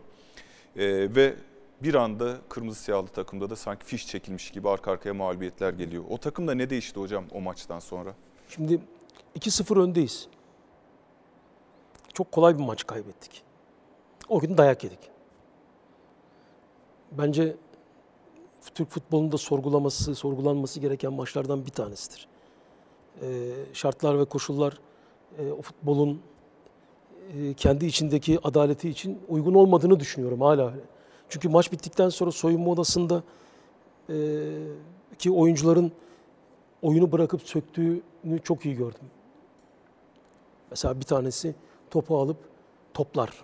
E, ve bir anda kırmızı siyahlı takımda da sanki fiş çekilmiş gibi arka arkaya mağlubiyetler geliyor. O takımda ne değişti hocam o maçtan sonra? Şimdi 2-0 öndeyiz. Çok kolay bir maç kaybettik. O gün dayak yedik. Bence Türk futbolunda sorgulaması, sorgulanması gereken maçlardan bir tanesidir. Ee, şartlar ve koşullar e, o futbolun e, kendi içindeki adaleti için uygun olmadığını düşünüyorum hala. Çünkü maç bittikten sonra soyunma odasında e, ki oyuncuların oyunu bırakıp söktüğünü çok iyi gördüm. Mesela bir tanesi topu alıp toplar.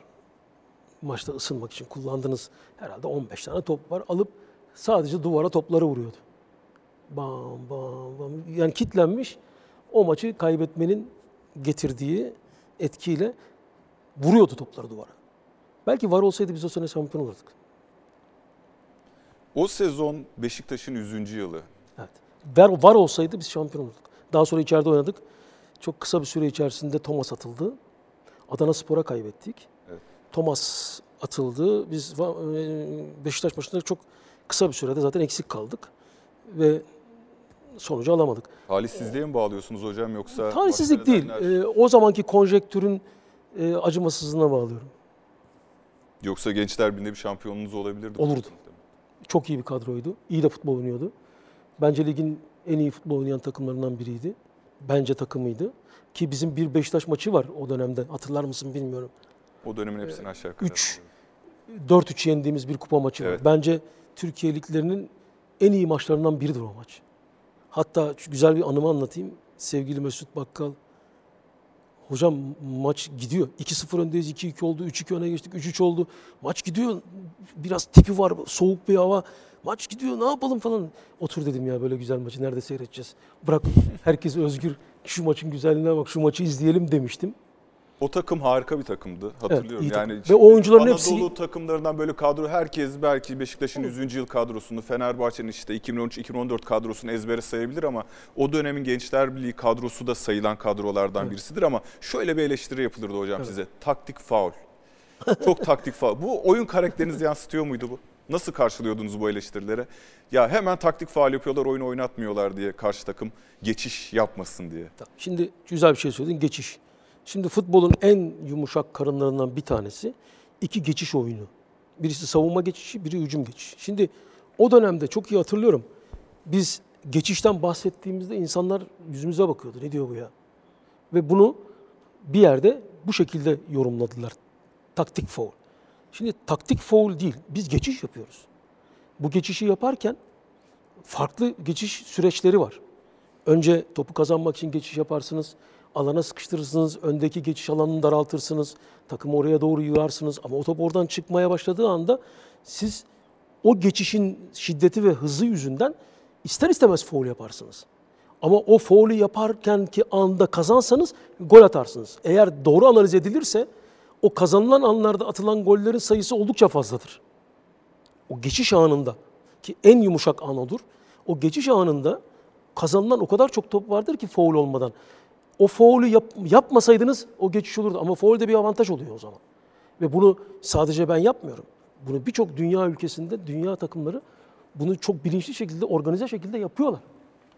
Maçta ısınmak için kullandığınız herhalde 15 tane top var. Alıp sadece duvara topları vuruyordu. Bam bam bam. Yani kitlenmiş o maçı kaybetmenin getirdiği etkiyle vuruyordu topları duvara. Belki var olsaydı biz o sene şampiyon olurduk. O sezon Beşiktaş'ın 100. yılı. Evet. Var, var olsaydı biz şampiyon olurduk. Daha sonra içeride oynadık. Çok kısa bir süre içerisinde Thomas atıldı. Adana Spor'a kaybettik. Evet. Thomas atıldı. Biz e, Beşiktaş maçında çok kısa bir sürede zaten eksik kaldık. Ve sonucu alamadık. Talihsizliğe mi bağlıyorsunuz hocam yoksa? Talihsizlik değil. E, o zamanki konjektürün e, acımasızlığına bağlıyorum. Yoksa Gençler Birliği'nde bir şampiyonunuz olabilirdi. Olurdu. Çok iyi bir kadroydu. İyi de futbol oynuyordu. Bence ligin en iyi futbol oynayan takımlarından biriydi. Bence takımıydı. Ki bizim bir Beşiktaş maçı var o dönemde. Hatırlar mısın bilmiyorum. O dönemin hepsini aşağı yukarı. üç. 4-3 yendiğimiz bir kupa maçı Evet. var. Bence Türkiye liglerinin en iyi maçlarından biridir o maç. Hatta güzel bir anımı anlatayım. Sevgili Mesut Bakkal. Hocam maç gidiyor. 2-0 öndeyiz, 2-2 oldu, 3-2 öne geçtik, 3-3 oldu. Maç gidiyor. Biraz tipi var, soğuk bir hava. Maç gidiyor, ne yapalım falan. Otur dedim ya böyle güzel maçı nerede seyredeceğiz? Bırak herkes özgür. Şu maçın güzelliğine bak, şu maçı izleyelim demiştim. O takım harika bir takımdı. Hatırlıyorum. takım. yani Ve oyuncuların Anadolu hepsi- takımlarından böyle kadro herkes belki Beşiktaş'ın 100. yıl kadrosunu, Fenerbahçe'nin işte 2013-2014 kadrosunu ezbere sayabilir ama o dönemin Gençler Birliği kadrosu da sayılan kadrolardan birisidir ama şöyle bir eleştiri yapılırdı hocam size. Taktik faul. Çok taktik faul. Bu oyun karakterinizi yansıtıyor muydu bu? Nasıl karşılıyordunuz bu eleştirileri? Ya hemen taktik faul yapıyorlar, oyunu oynatmıyorlar diye karşı takım geçiş yapmasın diye. Şimdi güzel bir şey söyledin, geçiş. Şimdi futbolun en yumuşak karınlarından bir tanesi iki geçiş oyunu. Birisi savunma geçişi, biri hücum geçişi. Şimdi o dönemde çok iyi hatırlıyorum. Biz geçişten bahsettiğimizde insanlar yüzümüze bakıyordu. Ne diyor bu ya? Ve bunu bir yerde bu şekilde yorumladılar. Taktik foul. Şimdi taktik foul değil. Biz geçiş yapıyoruz. Bu geçişi yaparken farklı geçiş süreçleri var. Önce topu kazanmak için geçiş yaparsınız. Alana sıkıştırırsınız. Öndeki geçiş alanını daraltırsınız. Takımı oraya doğru yığarsınız. Ama o top oradan çıkmaya başladığı anda siz o geçişin şiddeti ve hızı yüzünden ister istemez foul yaparsınız. Ama o faulü yaparken ki anda kazansanız gol atarsınız. Eğer doğru analiz edilirse o kazanılan anlarda atılan gollerin sayısı oldukça fazladır. O geçiş anında ki en yumuşak an odur. O geçiş anında kazanılan o kadar çok top vardır ki foul olmadan. O faulü yap, yapmasaydınız o geçiş olurdu ama faulde bir avantaj oluyor o zaman. Ve bunu sadece ben yapmıyorum. Bunu birçok dünya ülkesinde dünya takımları bunu çok bilinçli şekilde, organize şekilde yapıyorlar.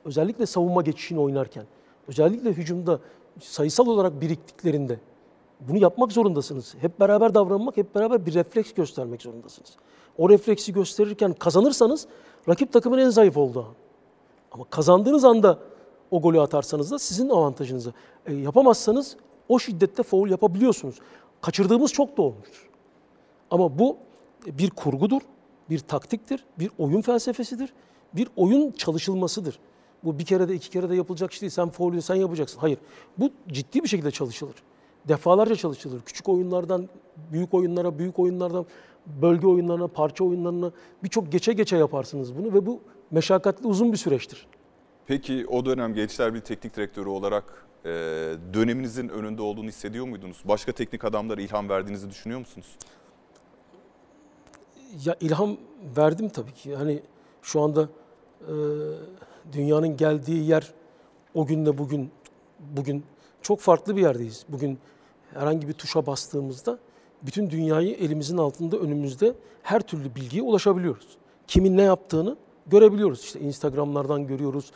Özellikle savunma geçişini oynarken, özellikle hücumda sayısal olarak biriktiklerinde bunu yapmak zorundasınız. Hep beraber davranmak, hep beraber bir refleks göstermek zorundasınız. O refleksi gösterirken kazanırsanız rakip takımın en zayıf olduğu an. Ama kazandığınız anda o golü atarsanız da sizin avantajınıza. E, yapamazsanız o şiddette foul yapabiliyorsunuz. Kaçırdığımız çok da olmuştur. Ama bu bir kurgudur, bir taktiktir, bir oyun felsefesidir, bir oyun çalışılmasıdır. Bu bir kere de iki kere de yapılacak iş değil. Sen faulü sen yapacaksın. Hayır. Bu ciddi bir şekilde çalışılır. Defalarca çalışılır. Küçük oyunlardan büyük oyunlara, büyük oyunlardan bölge oyunlarına, parça oyunlarına birçok geçe geçe yaparsınız bunu ve bu meşakkatli uzun bir süreçtir. Peki o dönem Gençler bir teknik direktörü olarak e, döneminizin önünde olduğunu hissediyor muydunuz? Başka teknik adamlara ilham verdiğinizi düşünüyor musunuz? Ya ilham verdim tabii ki. Hani şu anda e, dünyanın geldiği yer o günle bugün bugün çok farklı bir yerdeyiz. Bugün herhangi bir tuşa bastığımızda bütün dünyayı elimizin altında önümüzde her türlü bilgiye ulaşabiliyoruz. Kimin ne yaptığını görebiliyoruz. İşte Instagram'lardan görüyoruz,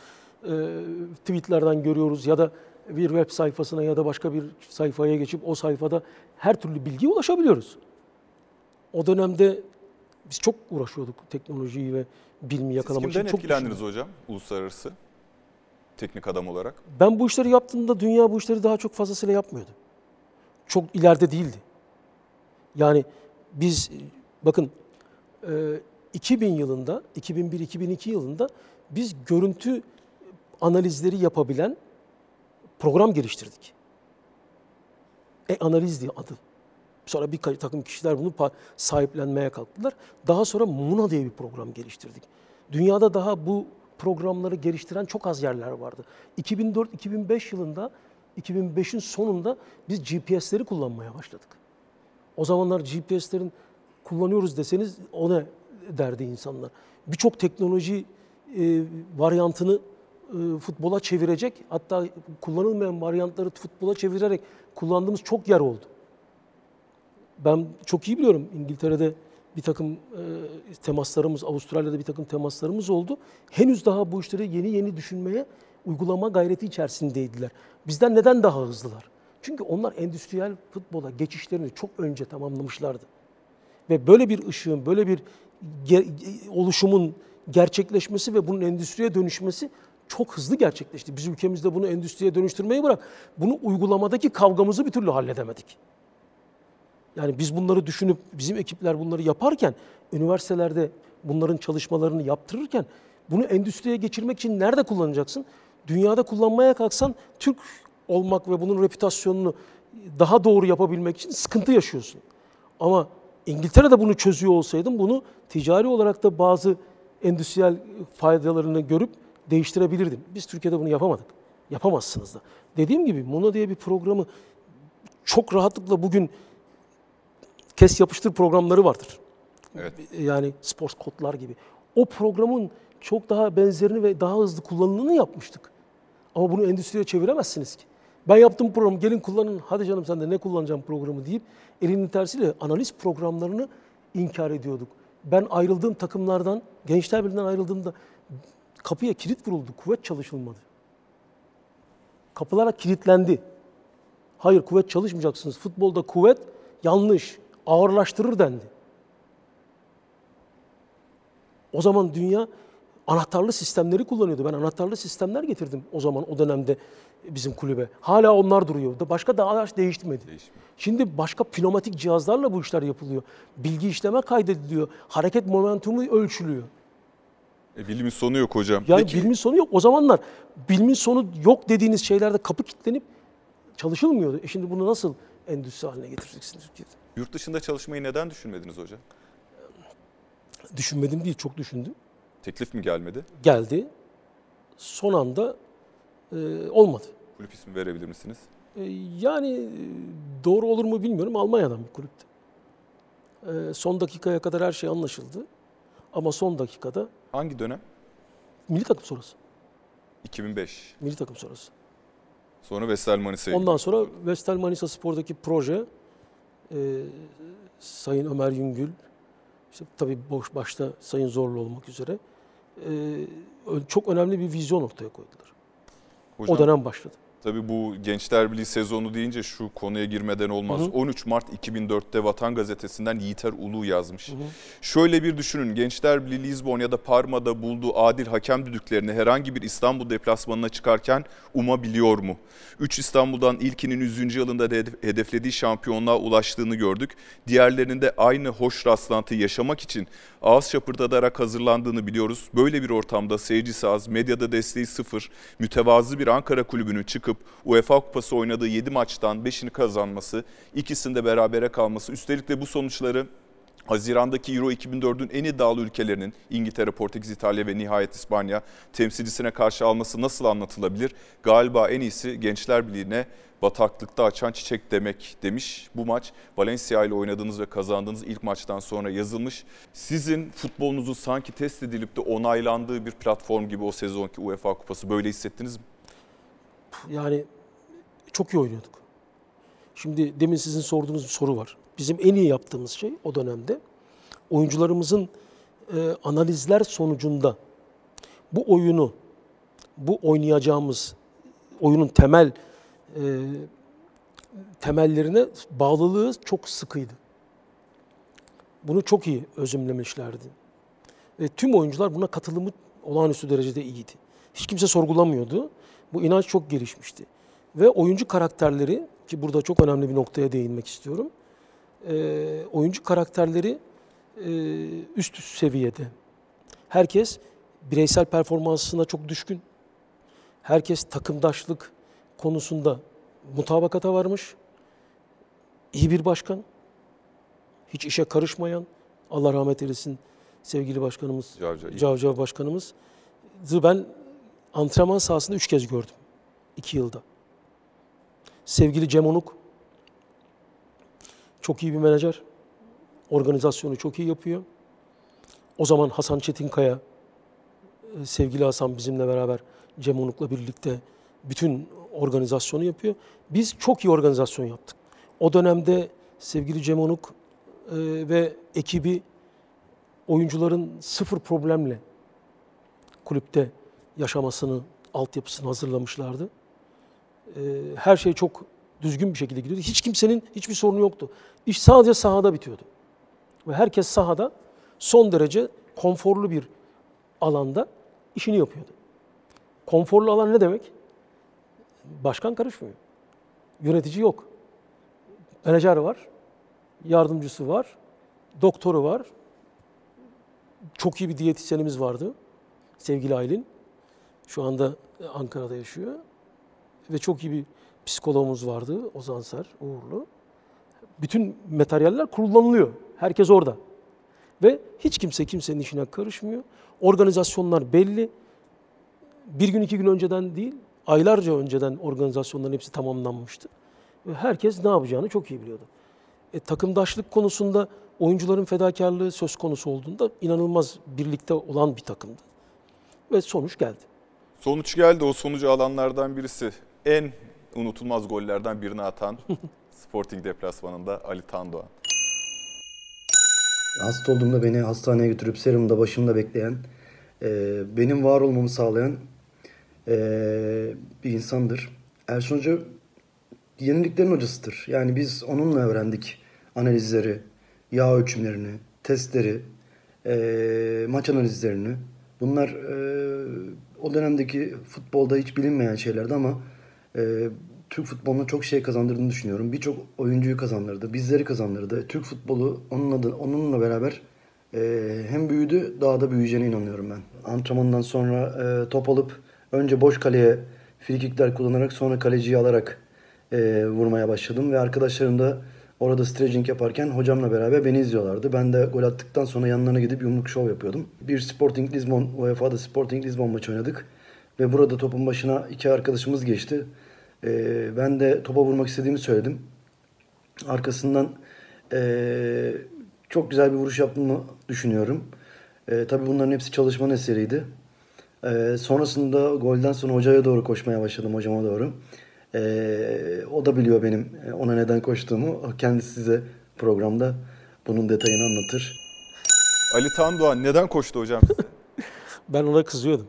tweetlerden görüyoruz ya da bir web sayfasına ya da başka bir sayfaya geçip o sayfada her türlü bilgiye ulaşabiliyoruz. O dönemde biz çok uğraşıyorduk teknolojiyi ve bilimi Siz yakalamak için. kimden Çok etkilendiniz düşündük. hocam uluslararası teknik adam olarak? Ben bu işleri yaptığımda dünya bu işleri daha çok fazlasıyla yapmıyordu. Çok ileride değildi. Yani biz bakın e, 2000 yılında, 2001-2002 yılında biz görüntü analizleri yapabilen program geliştirdik. E analiz diye adı. Sonra bir takım kişiler bunu sahiplenmeye kalktılar. Daha sonra Muna diye bir program geliştirdik. Dünyada daha bu programları geliştiren çok az yerler vardı. 2004-2005 yılında, 2005'in sonunda biz GPS'leri kullanmaya başladık. O zamanlar GPS'lerin kullanıyoruz deseniz o ne derdi insanlar. Birçok teknoloji e, varyantını futbola çevirecek, hatta kullanılmayan varyantları futbola çevirerek kullandığımız çok yer oldu. Ben çok iyi biliyorum İngiltere'de bir takım e, temaslarımız, Avustralya'da bir takım temaslarımız oldu. Henüz daha bu işleri yeni yeni düşünmeye, uygulama gayreti içerisindeydiler. Bizden neden daha hızlılar? Çünkü onlar endüstriyel futbola geçişlerini çok önce tamamlamışlardı. Ve böyle bir ışığın, böyle bir ge- oluşumun gerçekleşmesi ve bunun endüstriye dönüşmesi çok hızlı gerçekleşti. Biz ülkemizde bunu endüstriye dönüştürmeyi bırak, bunu uygulamadaki kavgamızı bir türlü halledemedik. Yani biz bunları düşünüp bizim ekipler bunları yaparken üniversitelerde bunların çalışmalarını yaptırırken bunu endüstriye geçirmek için nerede kullanacaksın? Dünyada kullanmaya kalksan Türk olmak ve bunun reputasyonunu daha doğru yapabilmek için sıkıntı yaşıyorsun. Ama İngiltere'de bunu çözüyor olsaydın bunu ticari olarak da bazı endüstriyel faydalarını görüp değiştirebilirdin. Biz Türkiye'de bunu yapamadık. Yapamazsınız da. Dediğim gibi Muna diye bir programı çok rahatlıkla bugün kes yapıştır programları vardır. Evet. Yani sports kodlar gibi. O programın çok daha benzerini ve daha hızlı kullanımını yapmıştık. Ama bunu endüstriye çeviremezsiniz ki. Ben yaptım programı gelin kullanın hadi canım sen de ne kullanacağım programı deyip elinin tersiyle analiz programlarını inkar ediyorduk. Ben ayrıldığım takımlardan, Gençler Birliği'nden ayrıldığımda kapıya kilit vuruldu, kuvvet çalışılmadı. Kapılara kilitlendi. Hayır kuvvet çalışmayacaksınız. Futbolda kuvvet yanlış, ağırlaştırır dendi. O zaman dünya anahtarlı sistemleri kullanıyordu. Ben anahtarlı sistemler getirdim o zaman o dönemde bizim kulübe. Hala onlar duruyor. Başka daha değişmedi. Değişmiyor. Şimdi başka pneumatik cihazlarla bu işler yapılıyor. Bilgi işleme kaydediliyor. Hareket momentumu ölçülüyor. E, bilimin sonu yok hocam. Yani Peki, bilimin sonu yok. O zamanlar bilimin sonu yok dediğiniz şeylerde kapı kilitlenip çalışılmıyordu. E şimdi bunu nasıl endüstri haline getireceksiniz Türkiye'de? yurt dışında çalışmayı neden düşünmediniz hocam? Düşünmedim değil, çok düşündüm. Teklif mi gelmedi? Geldi. Son anda e, olmadı. Kulüp ismi verebilir misiniz? E, Yani e, doğru olur mu bilmiyorum. Almanya'dan bir kulüptü. E, Son dakikaya kadar her şey anlaşıldı. Ama son dakikada Hangi dönem? milli takım sonrası. 2005. Milli takım sonrası. Sonra Vestel Manisa'ya Ondan sonra Vestel Manisa Spor'daki proje e, Sayın Ömer Yüngül, işte tabii boş başta Sayın Zorlu olmak üzere e, çok önemli bir vizyon ortaya koydular. Hocam, O dönem başladı. Tabii bu Gençler Birliği sezonu deyince şu konuya girmeden olmaz. Hı hı. 13 Mart 2004'te Vatan Gazetesi'nden Yiğiter Ulu yazmış. Şöyle bir düşünün. Gençler Birliği Lizbon ya da Parma'da bulduğu adil hakem düdüklerini herhangi bir İstanbul deplasmanına çıkarken umabiliyor mu? 3 İstanbul'dan ilkinin 100. yılında hedef- hedeflediği şampiyonluğa ulaştığını gördük. Diğerlerinde aynı hoş rastlantıyı yaşamak için ağız şapırdatarak hazırlandığını biliyoruz. Böyle bir ortamda seyircisi az, medyada desteği sıfır, mütevazı bir Ankara kulübünün çıkıp UEFA Kupası oynadığı 7 maçtan 5'ini kazanması, ikisinde berabere kalması, üstelik de bu sonuçları Haziran'daki Euro 2004'ün en iddialı ülkelerinin İngiltere, Portekiz, İtalya ve nihayet İspanya temsilcisine karşı alması nasıl anlatılabilir? Galiba en iyisi Gençler Birliği'ne bataklıkta açan çiçek demek demiş. Bu maç Valencia ile oynadığınız ve kazandığınız ilk maçtan sonra yazılmış. Sizin futbolunuzu sanki test edilip de onaylandığı bir platform gibi o sezonki UEFA Kupası böyle hissettiniz mi? Yani çok iyi oynuyorduk. Şimdi demin sizin sorduğunuz bir soru var. Bizim en iyi yaptığımız şey o dönemde oyuncularımızın e, analizler sonucunda bu oyunu, bu oynayacağımız oyunun temel e, temellerine bağlılığı çok sıkıydı. Bunu çok iyi özümlemişlerdi. Ve tüm oyuncular buna katılımı olağanüstü derecede iyiydi. Hiç kimse sorgulamıyordu. Bu inanç çok gelişmişti. Ve oyuncu karakterleri, ki burada çok önemli bir noktaya değinmek istiyorum. Ee, oyuncu karakterleri e, üst üst seviyede. Herkes bireysel performansına çok düşkün. Herkes takımdaşlık konusunda mutabakata varmış. İyi bir başkan. Hiç işe karışmayan, Allah rahmet eylesin sevgili başkanımız. Cavcav başkanımız. Ben antrenman sahasında üç kez gördüm. iki yılda. Sevgili Cem Onuk. Çok iyi bir menajer. Organizasyonu çok iyi yapıyor. O zaman Hasan Çetinkaya, e, sevgili Hasan bizimle beraber Cem Onuk'la birlikte bütün organizasyonu yapıyor. Biz çok iyi organizasyon yaptık. O dönemde sevgili Cem Onuk e, ve ekibi oyuncuların sıfır problemle kulüpte yaşamasını, altyapısını hazırlamışlardı. Ee, Her şey çok düzgün bir şekilde gidiyordu. Hiç kimsenin hiçbir sorunu yoktu. İş sadece sahada bitiyordu. Ve herkes sahada son derece konforlu bir alanda işini yapıyordu. Konforlu alan ne demek? Başkan karışmıyor. Yönetici yok. Menajer var. Yardımcısı var. Doktoru var. Çok iyi bir diyetisyenimiz vardı. Sevgili Aylin. Şu anda Ankara'da yaşıyor. Ve çok iyi bir psikologumuz vardı. Ozan Ser, Uğurlu. Bütün materyaller kullanılıyor. Herkes orada. Ve hiç kimse kimsenin işine karışmıyor. Organizasyonlar belli. Bir gün iki gün önceden değil, aylarca önceden organizasyonların hepsi tamamlanmıştı. Ve herkes ne yapacağını çok iyi biliyordu. E, takımdaşlık konusunda oyuncuların fedakarlığı söz konusu olduğunda inanılmaz birlikte olan bir takımdı. Ve sonuç geldi. Sonuç geldi. O sonucu alanlardan birisi en unutulmaz gollerden birini atan Sporting deplasmanında Ali Tandoğan. Hasta olduğumda beni hastaneye götürüp serumda başımda bekleyen, e, benim var olmamı sağlayan e, bir insandır. Ersun Hoca yeniliklerin hocasıdır. Yani biz onunla öğrendik analizleri, yağ ölçümlerini, testleri, e, maç analizlerini. Bunlar e, o dönemdeki futbolda hiç bilinmeyen şeylerdi ama e, Türk futboluna çok şey kazandırdığını düşünüyorum. Birçok oyuncuyu kazandırdı, bizleri kazandırdı. Türk futbolu onunla, da, onunla beraber e, hem büyüdü, daha da büyüyeceğine inanıyorum ben. Antrenmandan sonra e, top alıp önce boş kaleye frikikler kullanarak sonra kaleciyi alarak e, vurmaya başladım. Ve arkadaşlarım da orada stretching yaparken hocamla beraber beni izliyorlardı. Ben de gol attıktan sonra yanlarına gidip yumruk şov yapıyordum. Bir Sporting Lisbon, UEFA'da Sporting Lisbon maçı oynadık. Ve burada topun başına iki arkadaşımız geçti. Ee, ben de topa vurmak istediğimi söyledim. Arkasından ee, çok güzel bir vuruş yaptığımı düşünüyorum. Ee, tabii bunların hepsi çalışmanın eseriydi. Ee, sonrasında golden sonra hocaya doğru koşmaya başladım, hocama doğru. Ee, o da biliyor benim e, ona neden koştuğumu. Kendisi size programda bunun detayını anlatır. Ali Tandoğan neden koştu hocam? Ben ona kızıyordum.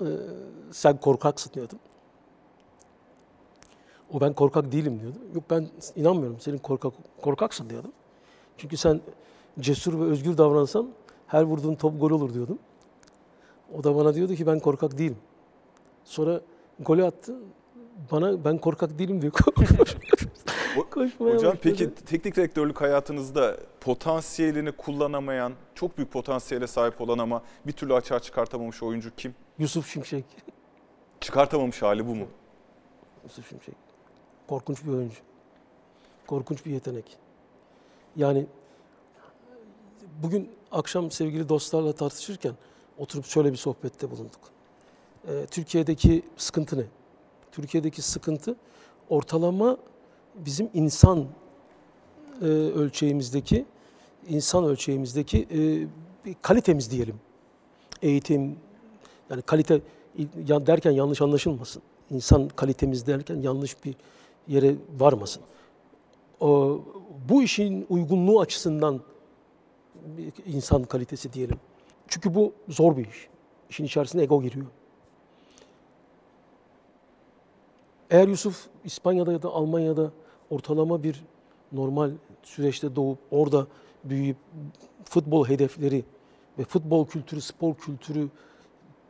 Ee, sen korkaksın diyordum. O ben korkak değilim diyordu. Yok ben inanmıyorum senin korkak korkaksın diyordum. Çünkü sen cesur ve özgür davransan her vurduğun top gol olur diyordum. O da bana diyordu ki ben korkak değilim. Sonra golü attı. Bana ben korkak değilim diyor. Koşmaya Hocam başladı. peki teknik direktörlük hayatınızda potansiyelini kullanamayan, çok büyük potansiyele sahip olan ama bir türlü açığa çıkartamamış oyuncu kim? Yusuf Şimşek. Çıkartamamış hali bu mu? Yusuf Şimşek. Korkunç bir oyuncu. Korkunç bir yetenek. Yani bugün akşam sevgili dostlarla tartışırken oturup şöyle bir sohbette bulunduk. Ee, Türkiye'deki sıkıntı ne? Türkiye'deki sıkıntı ortalama bizim insan e, ölçeğimizdeki insan ölçeğimizdeki e, kalitemiz diyelim. Eğitim yani kalite derken yanlış anlaşılmasın. İnsan kalitemiz derken yanlış bir yere varmasın. O, bu işin uygunluğu açısından insan kalitesi diyelim. Çünkü bu zor bir iş. İşin içerisine ego giriyor. Eğer Yusuf İspanya'da ya da Almanya'da ortalama bir normal süreçte doğup orada büyüyüp futbol hedefleri ve futbol kültürü, spor kültürü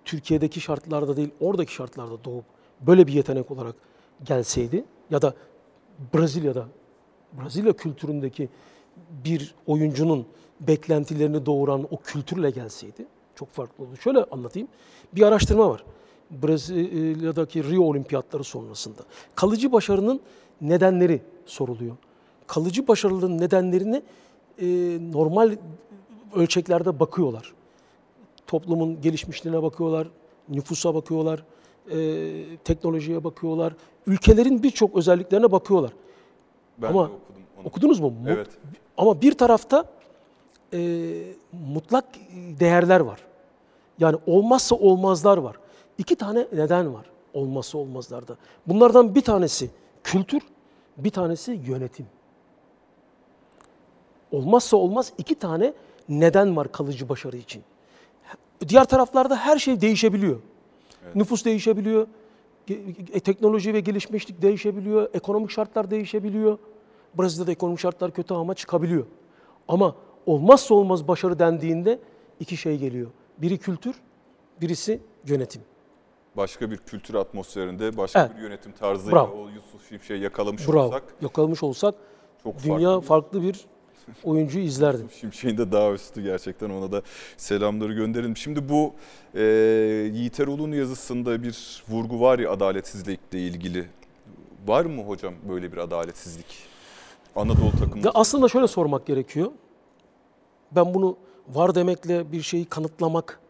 Türkiye'deki şartlarda değil, oradaki şartlarda doğup böyle bir yetenek olarak gelseydi ya da Brezilya'da, Brezilya kültüründeki bir oyuncunun beklentilerini doğuran o kültürle gelseydi çok farklı olurdu. Şöyle anlatayım. Bir araştırma var. Brezilya'daki Rio Olimpiyatları sonrasında. Kalıcı başarının nedenleri soruluyor. Kalıcı başarıların nedenlerini e, normal ölçeklerde bakıyorlar toplumun gelişmişliğine bakıyorlar, nüfusa bakıyorlar, e, teknolojiye bakıyorlar, ülkelerin birçok özelliklerine bakıyorlar. Ben Ama de okudum onu. Okudunuz mu? Evet. Ama bir tarafta e, mutlak değerler var. Yani olmazsa olmazlar var. İki tane neden var olmazsa olmazlarda. Bunlardan bir tanesi kültür, bir tanesi yönetim. Olmazsa olmaz iki tane neden var kalıcı başarı için. Diğer taraflarda her şey değişebiliyor. Nüfus değişebiliyor, e, teknoloji ve gelişmişlik değişebiliyor, ekonomik şartlar değişebiliyor. Brezilya'da ekonomik şartlar kötü ama çıkabiliyor. Ama olmazsa olmaz başarı dendiğinde iki şey geliyor. Biri kültür, birisi yönetim. Başka bir kültür atmosferinde, başka Evet. bir yönetim tarzıyla Bravo. o Yusuf Şimşek'i yakalamış Bravo. olsak Yakalamış olsak çok dünya farklı. farklı bir oyuncu izlerdi. Şimşek'in de daha üstü gerçekten ona da selamları gönderelim. Şimdi bu e, Yiğit Erol'un yazısında bir vurgu var ya adaletsizlikle ilgili. Var mı hocam böyle bir adaletsizlik? Anadolu takımı. Aslında şöyle sormak gerekiyor. Ben bunu var demekle bir şeyi kanıtlamak,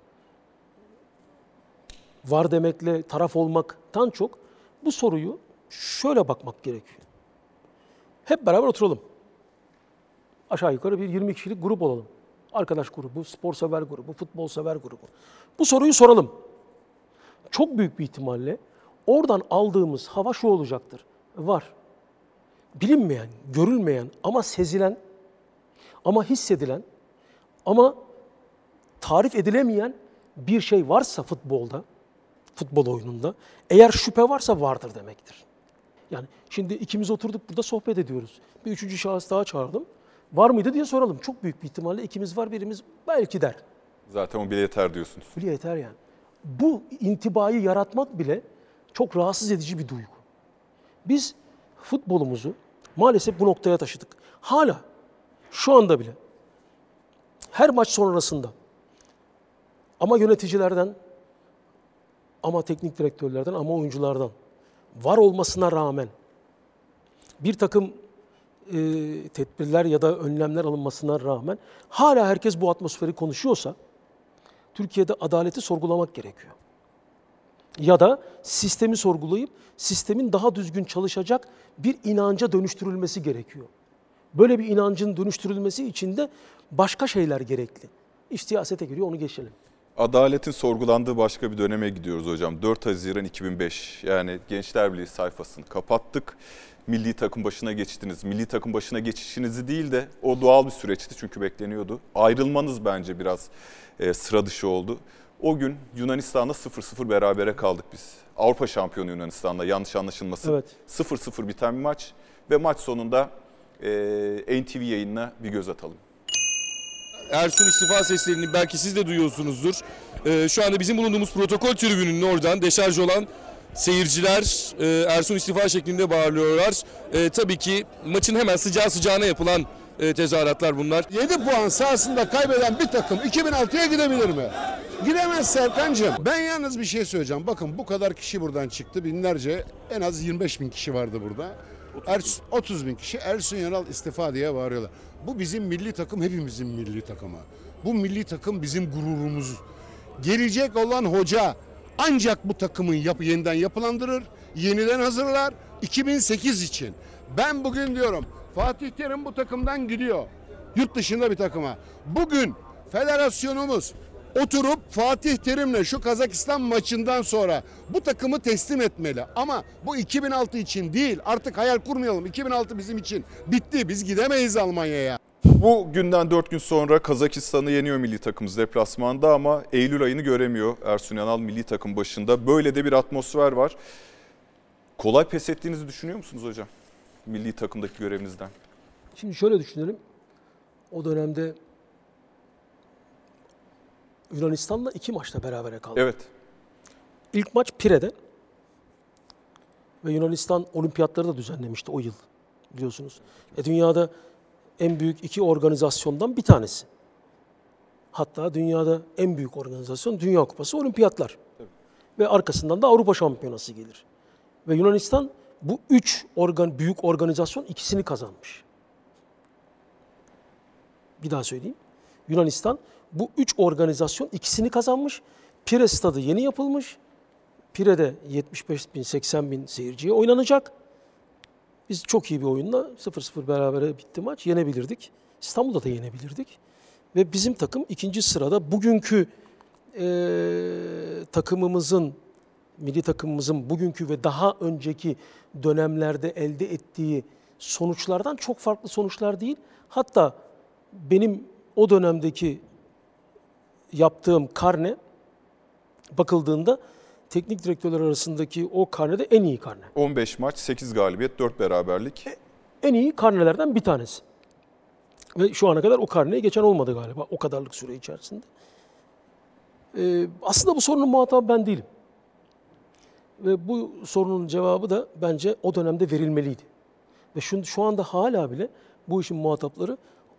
var demekle taraf olmaktan çok bu soruyu şöyle bakmak gerekiyor. Hep beraber oturalım. Aşağı yukarı bir 20 kişilik grup olalım. Arkadaş grubu, spor sever grubu, futbol sever grubu. Bu soruyu soralım. Çok büyük bir ihtimalle oradan aldığımız hava şu olacaktır. Var bilinmeyen, görülmeyen ama sezilen, ama hissedilen, ama tarif edilemeyen bir şey varsa futbolda, futbol oyununda, eğer şüphe varsa vardır demektir. Yani şimdi ikimiz oturduk burada sohbet ediyoruz. Bir üçüncü şahıs daha çağırdım. Var mıydı diye soralım. Çok büyük bir ihtimalle ikimiz var, birimiz belki der. Zaten o bile yeter diyorsunuz. Bile yeter yani. Bu intibayı yaratmak bile çok rahatsız edici bir duygu. Biz futbolumuzu maalesef bu noktaya taşıdık. Hala şu anda bile her maç sonrasında ama yöneticilerden ama teknik direktörlerden ama oyunculardan var olmasına rağmen bir takım e, tedbirler ya da önlemler alınmasına rağmen hala herkes bu atmosferi konuşuyorsa Türkiye'de adaleti sorgulamak gerekiyor. Ya da sistemi sorgulayıp sistemin daha düzgün çalışacak bir inanca dönüştürülmesi gerekiyor. Böyle bir inancın dönüştürülmesi için de başka şeyler gerekli. İş siyasete giriyor onu geçelim. Adaletin sorgulandığı başka bir döneme gidiyoruz hocam. 4 Haziran 2005 yani Gençler Birliği sayfasını kapattık. Milli takım başına geçtiniz. Milli takım başına geçişinizi değil de o doğal bir süreçti çünkü bekleniyordu. Ayrılmanız bence biraz e, sıra dışı oldu. O gün Yunanistan'da 0-0 berabere kaldık biz. Avrupa şampiyonu Yunanistan'da yanlış anlaşılmasın. Evet. 0-0 biten bir maç ve maç sonunda e, NTV yayınına bir göz atalım. Ersun istifa seslerini belki siz de duyuyorsunuzdur. Ee, şu anda bizim bulunduğumuz protokol tribününün oradan deşarj olan seyirciler e, Ersun istifa şeklinde bağırıyorlar. E, tabii ki maçın hemen sıcağı sıcağına yapılan e, tezahüratlar bunlar. 7 puan sahasında kaybeden bir takım 2006'ya gidebilir mi? Gidemez Serkan'cığım. Ben yalnız bir şey söyleyeceğim. Bakın bu kadar kişi buradan çıktı. Binlerce en az 25 bin kişi vardı burada. Ers, 30 bin kişi Ersun Yanal istifa diye bağırıyorlar. Bu bizim milli takım hepimizin milli takımı. Bu milli takım bizim gururumuz. Gelecek olan hoca ancak bu takımın yapı yeniden yapılandırır, yeniden hazırlar 2008 için. Ben bugün diyorum Fatih Terim bu takımdan gidiyor. Yurt dışında bir takıma. Bugün federasyonumuz oturup Fatih Terim'le şu Kazakistan maçından sonra bu takımı teslim etmeli. Ama bu 2006 için değil. Artık hayal kurmayalım. 2006 bizim için bitti. Biz gidemeyiz Almanya'ya. Bu günden 4 gün sonra Kazakistan'ı yeniyor milli takımımız deplasmanda ama Eylül ayını göremiyor Ersun Yanal milli takım başında. Böyle de bir atmosfer var. Kolay pes ettiğinizi düşünüyor musunuz hocam? Milli takımdaki görevinizden. Şimdi şöyle düşünelim. O dönemde Yunanistan'la iki maçta berabere kaldı. Evet. İlk maç Pire'de ve Yunanistan olimpiyatları da düzenlemişti o yıl biliyorsunuz. E, dünyada en büyük iki organizasyondan bir tanesi. Hatta dünyada en büyük organizasyon Dünya Kupası olimpiyatlar. Ve arkasından da Avrupa Şampiyonası gelir. Ve Yunanistan bu üç organ, büyük organizasyon ikisini kazanmış. Bir daha söyleyeyim. Yunanistan bu üç organizasyon ikisini kazanmış. Pire stadı yeni yapılmış. Pire'de 75 bin, 80 bin seyirciye oynanacak. Biz çok iyi bir oyunla 0-0 berabere bitti maç. Yenebilirdik. İstanbul'da da yenebilirdik. Ve bizim takım ikinci sırada bugünkü eee, takımımızın, milli takımımızın bugünkü ve daha önceki dönemlerde elde ettiği sonuçlardan çok farklı sonuçlar değil. Hatta benim o dönemdeki yaptığım karne bakıldığında teknik direktörler arasındaki o karnede en iyi karne. 15 maç, 8 galibiyet, 4 beraberlik. En iyi karnelerden bir tanesi. Ve şu ana kadar o karneye geçen olmadı galiba o kadarlık süre içerisinde. Ee, aslında bu sorunun muhatabı ben değilim. Ve bu sorunun cevabı da bence o dönemde verilmeliydi. Ve şu, şu anda hala bile bu işin muhatapları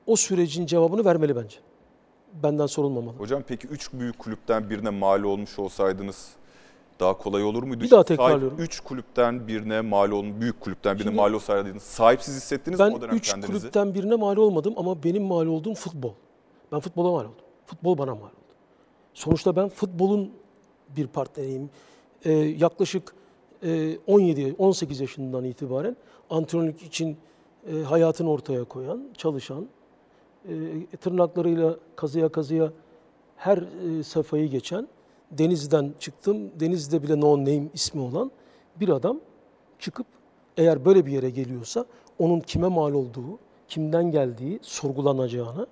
o sürecin cevabını vermeli bence. Benden sorulmamalı. Hocam peki 3 büyük kulüpten birine mal olmuş olsaydınız daha kolay olur muydu? Bir daha tekrarlıyorum. 3 kulüpten birine mal olmuş, büyük kulüpten birine Şimdi- mal olsaydınız sahipsiz hissettiniz mi Ben o dönem üç kendinizi? kulüpten birine mal olmadım ama benim mal olduğum futbol. Ben futbola mal oldum. Futbol bana mal oldu. Sonuçta ben futbolun bir partneriyim. Ee, yaklaşık e, 17 18 yaşından itibaren antrenörlük için e, hayatını ortaya koyan, çalışan, e, tırnaklarıyla kazıya kazıya her e, safhayı geçen, Denizli'den çıktım, Denizli'de bile no name ismi olan bir adam çıkıp eğer böyle bir yere geliyorsa onun kime mal olduğu, kimden geldiği sorgulanacağına,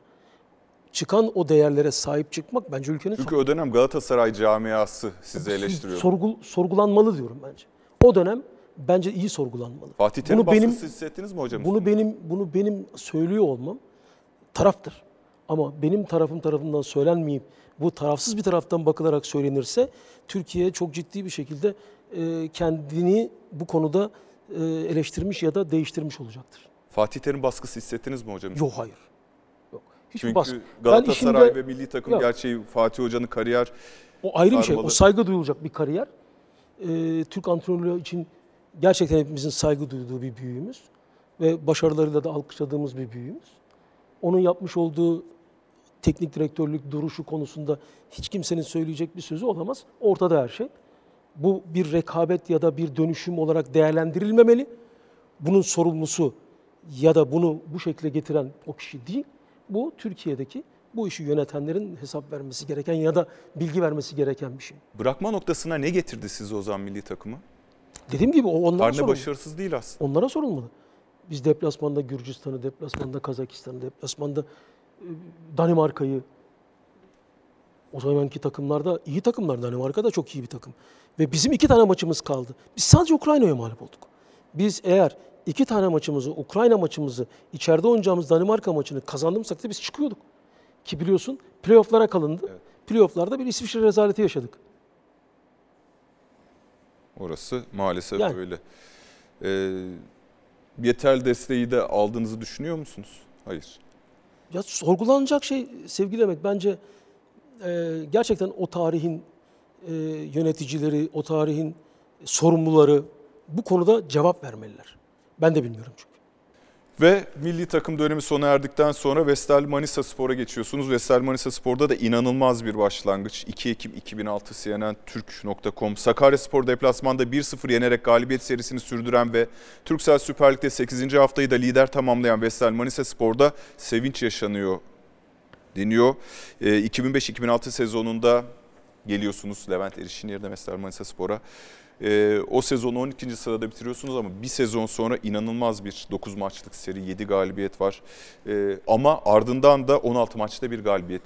çıkan o değerlere sahip çıkmak bence ülkenin Çünkü o dönem Galatasaray camiası sizi eleştiriyor. sorgul, sorgulanmalı diyorum bence. O dönem bence iyi sorgulanmalı. Fatih Terim Bunu benim- hissettiniz mi hocam? Bunu benim bunu benim söylüyor olmam taraftır. Ama benim tarafım tarafından söylenmeyip bu tarafsız bir taraftan bakılarak söylenirse Türkiye çok ciddi bir şekilde e, kendini bu konuda e, eleştirmiş ya da değiştirmiş olacaktır. Fatih Terim baskısı hissettiniz mi hocam? Yok hayır. Yok. Hiçbir Çünkü baskı. Ben Galatasaray işimde- ve milli takım Yok. gerçeği Fatih Hoca'nın kariyer O ayrı bir şey. O saygı duyulacak bir kariyer. Ee, Türk antrenörlüğü için gerçekten hepimizin saygı duyduğu bir büyüğümüz. Ve başarılarıyla da alkışladığımız bir büyüğümüz. Onun yapmış olduğu teknik direktörlük duruşu konusunda hiç kimsenin söyleyecek bir sözü olamaz. Ortada her şey. Bu bir rekabet ya da bir dönüşüm olarak değerlendirilmemeli. Bunun sorumlusu ya da bunu bu şekilde getiren o kişi değil. Bu Türkiye'deki bu işi yönetenlerin hesap vermesi gereken ya da bilgi vermesi gereken bir şey. Bırakma noktasına ne getirdi sizi o zaman milli takımı? Dediğim gibi onlara Karne sorumlu. başarısız değil aslında. Onlara sorulmalı. Biz deplasmanda Gürcistan'ı, deplasmanda Kazakistan'ı, deplasmanda e, Danimarka'yı o zamanki takımlarda iyi takımlar. Danimarka da çok iyi bir takım. Ve bizim iki tane maçımız kaldı. Biz sadece Ukrayna'ya mağlup olduk. Biz eğer iki tane maçımızı, Ukrayna maçımızı, içeride oynayacağımız Danimarka maçını kazandımsak da biz çıkıyorduk. Ki biliyorsun playofflara kalındı. Playofflarda bir İsviçre rezaleti yaşadık. Orası maalesef Yani. öyle. Ee, yeterli desteği de aldığınızı düşünüyor musunuz? Hayır. Ya sorgulanacak şey sevgili demek bence e, gerçekten o tarihin e, yöneticileri, o tarihin sorumluları bu konuda cevap vermeliler. Ben de bilmiyorum çünkü. Ve milli takım dönemi sona erdikten sonra Vestel Manisa Spor'a geçiyorsunuz. Vestel Manisa Spor'da da inanılmaz bir başlangıç. 2 Ekim 2006 CNN Sakarya Spor deplasmanda 1-0 yenerek galibiyet serisini sürdüren ve Türksel Süper Lig'de 8. haftayı da lider tamamlayan Vestel Manisa Spor'da sevinç yaşanıyor deniyor. Ee, 2005-2006 sezonunda geliyorsunuz Levent Eriş'in yerine Vestel Manisa Spor'a. Ee, o sezonu 12. sırada bitiriyorsunuz ama bir sezon sonra inanılmaz bir 9 maçlık seri 7 galibiyet var. Ee, ama ardından da 16 maçta bir galibiyet.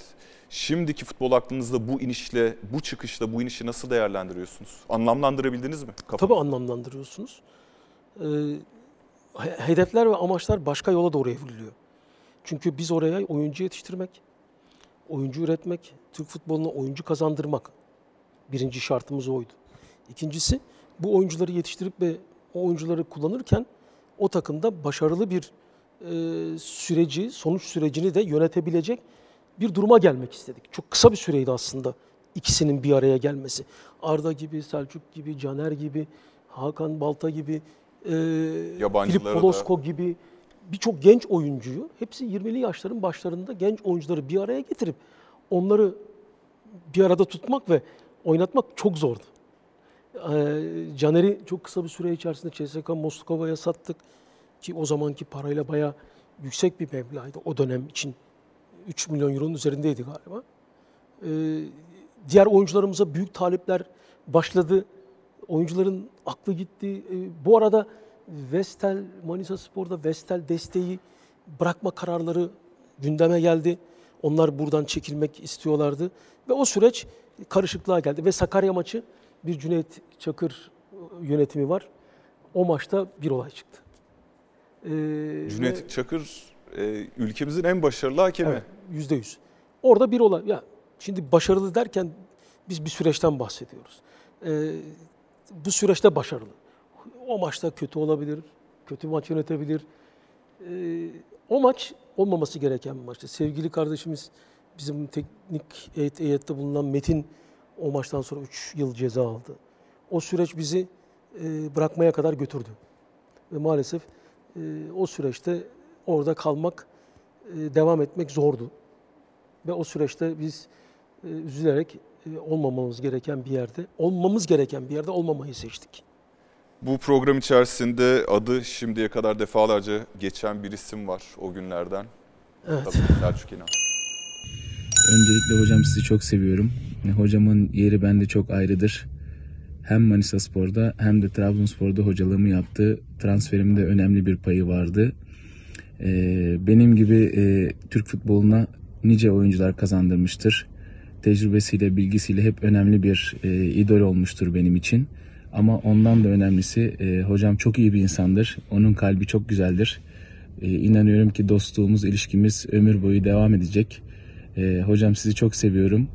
Şimdiki futbol aklınızda bu inişle, bu çıkışla bu inişi nasıl değerlendiriyorsunuz? Anlamlandırabildiniz mi? Kafamda? Tabii anlamlandırıyorsunuz. Ee, he- hedefler ve amaçlar başka yola doğru evriliyor. Çünkü biz oraya oyuncu yetiştirmek, oyuncu üretmek, Türk futboluna oyuncu kazandırmak. Birinci şartımız oydu. İkincisi bu oyuncuları yetiştirip ve o oyuncuları kullanırken o takımda başarılı bir e, süreci, sonuç sürecini de yönetebilecek bir duruma gelmek istedik. Çok kısa bir süreydi aslında ikisinin bir araya gelmesi. Arda gibi, Selçuk gibi, Caner gibi, Hakan Balta gibi, e, Filip da. Polosko gibi birçok genç oyuncuyu, hepsi 20'li yaşların başlarında genç oyuncuları bir araya getirip onları bir arada tutmak ve oynatmak çok zordu. Ee, Caner'i çok kısa bir süre içerisinde CSKA Moskova'ya sattık ki o zamanki parayla bayağı yüksek bir meblağdı o dönem için. 3 milyon euronun üzerindeydi galiba. Ee, diğer oyuncularımıza büyük talipler başladı. Oyuncuların aklı gitti. Ee, bu arada Vestel, Manisa Spor'da Vestel desteği bırakma kararları gündeme geldi. Onlar buradan çekilmek istiyorlardı. Ve o süreç karışıklığa geldi. Ve Sakarya maçı bir Cüneyt Çakır yönetimi var. O maçta bir olay çıktı. Ee, ve- Cüneyt Çakır e, ülkemizin en başarılı hakemi. Evet, yüzde yüz. Orada bir olay. Ya şimdi başarılı derken biz bir süreçten bahsediyoruz. Ee, bu süreçte başarılı. O maçta kötü olabilir, kötü maç yönetebilir. Ee, o maç olmaması gereken bir maçtı. Sevgili kardeşimiz, bizim teknik heyet, heyette bulunan Metin o maçtan sonra 3 yıl ceza aldı. O süreç bizi e, bırakmaya kadar götürdü. Ve maalesef e, o süreçte orada kalmak e, devam etmek zordu. Ve o süreçte biz e, üzülerek e, olmamamız gereken bir yerde, olmamız gereken bir yerde olmamayı seçtik. Bu program içerisinde adı şimdiye kadar defalarca geçen bir isim var o günlerden. Evet. Tabii Selçuk İnan. Öncelikle hocam sizi çok seviyorum. Hocamın yeri bende çok ayrıdır. Hem Manisa Spor'da hem de Trabzonspor'da hocalığımı yaptı. Transferimde önemli bir payı vardı. Ee, benim gibi e, Türk futboluna nice oyuncular kazandırmıştır. Tecrübesiyle, bilgisiyle hep önemli bir e, idol olmuştur benim için. Ama ondan da önemlisi e, hocam çok iyi bir insandır. Onun kalbi çok güzeldir. E, inanıyorum ki dostluğumuz, ilişkimiz ömür boyu devam edecek. Ee, hocam sizi çok seviyorum.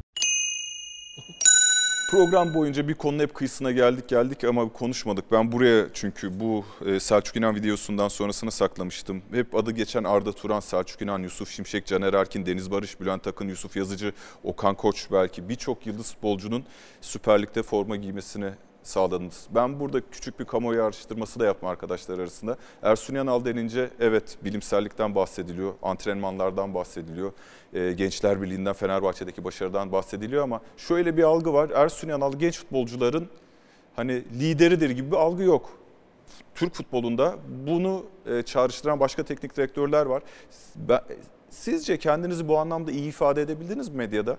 Program boyunca bir konunun hep kıyısına geldik geldik ama konuşmadık. Ben buraya çünkü bu e, Selçuk İnan videosundan sonrasını saklamıştım. Hep adı geçen Arda Turan, Selçuk İnan, Yusuf Şimşek, Caner Erkin, Deniz Barış, Bülent Akın, Yusuf Yazıcı, Okan Koç belki birçok yıldız futbolcunun Süper Lig'de forma giymesini sağladınız. Ben burada küçük bir kamuoyu araştırması da yapma arkadaşlar arasında. Ersun Yanal denince evet bilimsellikten bahsediliyor, antrenmanlardan bahsediliyor. E, Gençler Birliği'nden Fenerbahçe'deki başarıdan bahsediliyor ama şöyle bir algı var. Ersun Yanal genç futbolcuların hani lideridir gibi bir algı yok. Türk futbolunda bunu e, çağrıştıran başka teknik direktörler var. Sizce kendinizi bu anlamda iyi ifade edebildiniz mi medyada?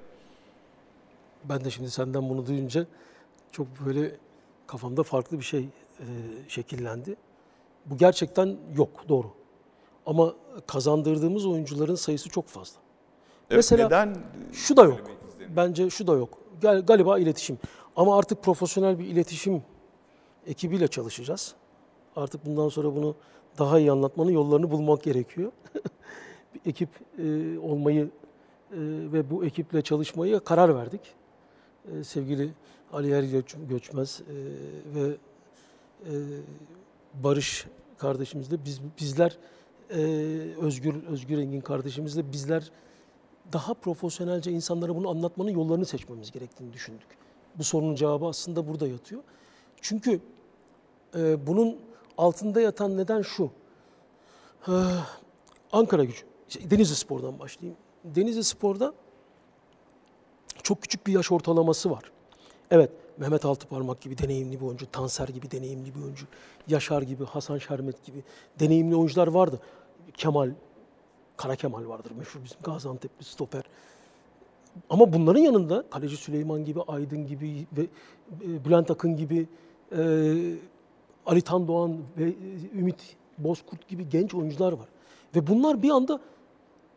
Ben de şimdi senden bunu duyunca çok böyle kafamda farklı bir şey e, şekillendi. Bu gerçekten yok, doğru. Ama kazandırdığımız oyuncuların sayısı çok fazla. Evet, Mesela neden Şu da yok. Bence şu da yok. Gal- Galiba iletişim. Ama artık profesyonel bir iletişim ekibiyle çalışacağız. Artık bundan sonra bunu daha iyi anlatmanın yollarını bulmak gerekiyor. bir ekip e, olmayı e, ve bu ekiple çalışmayı karar verdik. E, sevgili Ali Er Göç- Göçmez e, ve e, Barış kardeşimizle biz bizler e, Özgür Özgür Engin kardeşimizle bizler daha profesyonelce insanlara bunu anlatmanın yollarını seçmemiz gerektiğini düşündük. Bu sorunun cevabı aslında burada yatıyor. Çünkü e, bunun altında yatan neden şu. Ee, Ankara gücü. Denizli Spor'dan başlayayım. Denizli Spor'da çok küçük bir yaş ortalaması var. Evet, Mehmet Altıparmak gibi deneyimli bir oyuncu, Tanser gibi deneyimli bir oyuncu, Yaşar gibi, Hasan Şermet gibi deneyimli oyuncular vardı. Kemal, Kara Kemal vardır meşhur bizim Gaziantep'li stoper. Ama bunların yanında kaleci Süleyman gibi, Aydın gibi ve e, Bülent Akın gibi, e, Ali Tan Doğan ve e, Ümit Bozkurt gibi genç oyuncular var. Ve bunlar bir anda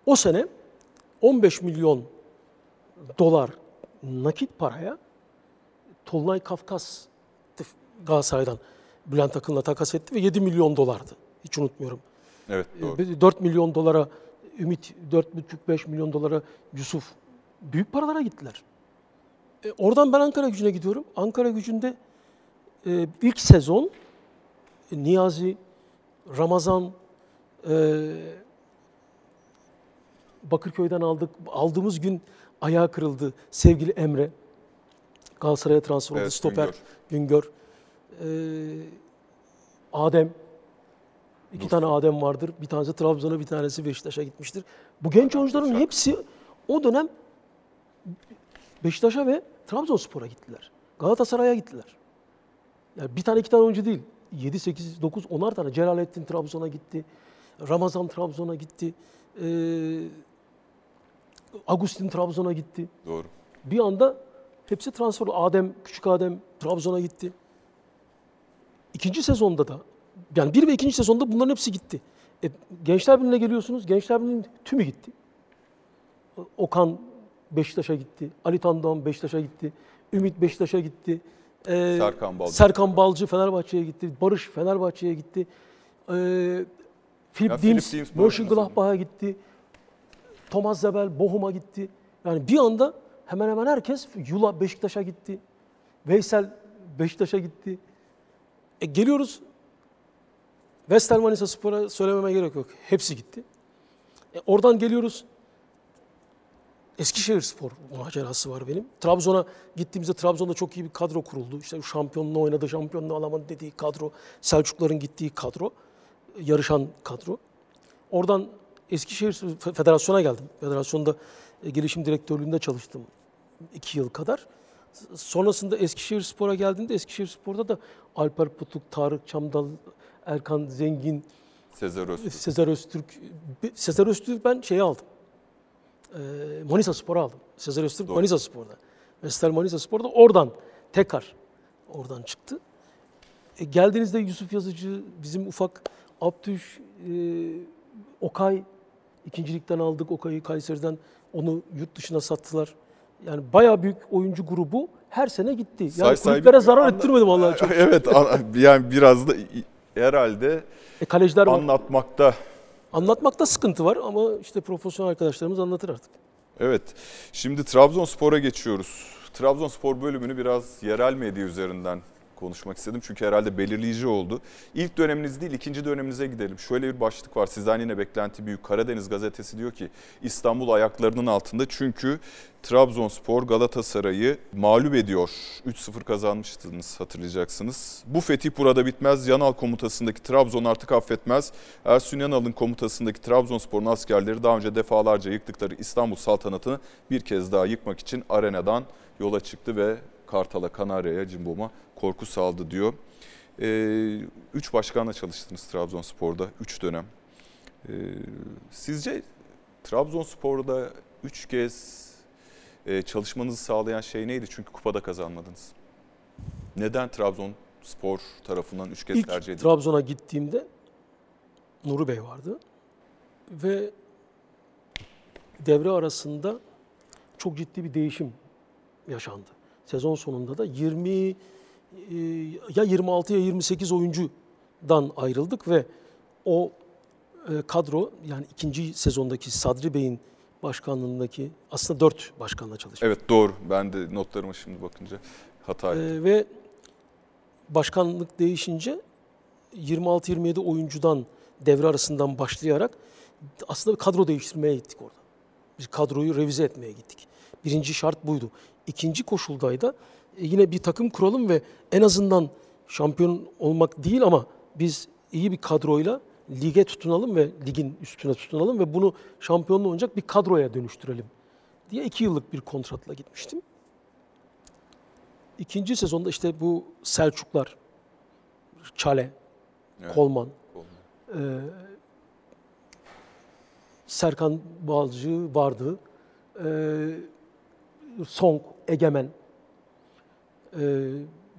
o sene 15 milyon dolar nakit paraya Tolunay Kafkas Galatasaray'dan Bülent Akın'la takas etti ve 7 milyon dolardı. Hiç unutmuyorum. Evet doğru. E, 4 milyon dolara Ümit, 4,5-5 milyon dolara Yusuf. Büyük paralara gittiler. E, oradan ben Ankara gücüne gidiyorum. Ankara gücünde e, ilk sezon e, Niyazi, Ramazan, e, Bakırköy'den aldık. Aldığımız gün ayağı kırıldı. Sevgili Emre. Galatasaray'a transfer oldu. Evet, Stoper Güngör. E, Adem. İki tane Adem vardır. Bir tanesi Trabzon'a, bir tanesi Beşiktaş'a gitmiştir. Bu genç oyuncuların hepsi o dönem Beşiktaş'a ve Trabzonspor'a gittiler. Galatasaray'a gittiler. Yani bir tane iki tane oyuncu değil. 7, 8, 9, 10'ar tane. Celalettin Trabzon'a gitti. Ramazan Trabzon'a gitti. Ee, Agustin Trabzon'a gitti. Doğru. Bir anda hepsi transfer. oldu. Adem, küçük Adem Trabzon'a gitti. İkinci sezonda da yani bir ve ikinci sezonda bunların hepsi gitti. E, Gençler Birliği'ne geliyorsunuz. Gençler Birliği'nin tümü gitti. Okan Beşiktaş'a gitti. Ali Tandoğan Beşiktaş'a gitti. Ümit Beşiktaş'a gitti. Ee, Serkan Balcı. Serkan Balcı Fenerbahçe'ye gitti. Barış Fenerbahçe'ye gitti. Ee, Philip Ya Deans Deans, Mönchengladbach'a gitti. Thomas Zebel Bochum'a gitti. Yani bir anda hemen hemen herkes Yula Beşiktaş'a gitti. Veysel Beşiktaş'a gitti. E, geliyoruz Vestel Manisa Spor'a söylememe gerek yok. Hepsi gitti. E, oradan geliyoruz. Eskişehir Spor macerası var benim. Trabzon'a gittiğimizde Trabzon'da çok iyi bir kadro kuruldu. İşte şampiyonluğu oynadı, şampiyonluğu alamadı dediği kadro. Selçukların gittiği kadro. Yarışan kadro. Oradan Eskişehir Fe- Federasyon'a geldim. Federasyonda e, gelişim direktörlüğünde çalıştım iki yıl kadar. Sonrasında Eskişehir Spor'a geldiğimde Eskişehir Spor'da da Alper Putuk, Tarık Çamdal, Erkan Zengin, Sezer Öztürk. Sezer Öztürk. Sezer Öztürk ben şeyi aldım. Ee, Manisa Spor'a aldım. Sezer Öztürk Doğru. Manisa Spor'da. Vestel Manisa Spor'da oradan tekrar oradan çıktı. E, geldiğinizde Yusuf Yazıcı, bizim ufak Abdüş, e, Okay ikincilikten aldık Okay'ı Kayseri'den. Onu yurt dışına sattılar. Yani bayağı büyük oyuncu grubu her sene gitti. Yani Say say kulüplere zarar bitmiyor. ettirmedim Allah'a çok. evet an- yani biraz da herhalde E, kaleciler var. anlatmakta. Anlatmakta sıkıntı var ama işte profesyonel arkadaşlarımız anlatır artık. Evet. Şimdi Trabzonspor'a geçiyoruz. Trabzonspor bölümünü biraz yerel medya üzerinden konuşmak istedim. Çünkü herhalde belirleyici oldu. İlk döneminiz değil, ikinci döneminize gidelim. Şöyle bir başlık var. Sizden yine beklenti büyük. Karadeniz gazetesi diyor ki İstanbul ayaklarının altında. Çünkü Trabzonspor Galatasaray'ı mağlup ediyor. 3-0 kazanmıştınız hatırlayacaksınız. Bu fetih burada bitmez. Yanal komutasındaki Trabzon artık affetmez. Ersun Yanal'ın komutasındaki Trabzonspor'un askerleri daha önce defalarca yıktıkları İstanbul saltanatını bir kez daha yıkmak için arenadan yola çıktı ve Kartal'a, Kanarya'ya, Cimbom'a korku saldı diyor. Ee, üç başkanla çalıştınız Trabzonspor'da, üç dönem. Ee, sizce Trabzonspor'da üç kez e, çalışmanızı sağlayan şey neydi? Çünkü kupada kazanmadınız. Neden Trabzonspor tarafından üç kez İlk tercih edildi? Trabzon'a gittiğimde Nuri Bey vardı ve devre arasında çok ciddi bir değişim yaşandı. Sezon sonunda da 20 e, ya 26 ya 28 oyuncudan ayrıldık ve o e, kadro yani ikinci sezondaki Sadri Bey'in başkanlığındaki aslında dört başkanla çalıştık. Evet doğru. Ben de notlarıma şimdi bakınca hata ettim. Ee, ve başkanlık değişince 26-27 oyuncudan devre arasından başlayarak aslında kadro değiştirmeye gittik orada. Biz kadroyu revize etmeye gittik. Birinci şart buydu. İkinci koşuldaydı e, yine bir takım kuralım ve en azından şampiyon olmak değil ama biz iyi bir kadroyla lige tutunalım ve ligin üstüne tutunalım ve bunu şampiyonluğu oynayacak bir kadroya dönüştürelim diye iki yıllık bir kontratla gitmiştim. İkinci sezonda işte bu Selçuklar, Çale, Evet. Kolman, Kolman. e, Serkan Balcı vardı. E, Song, Egemen, e,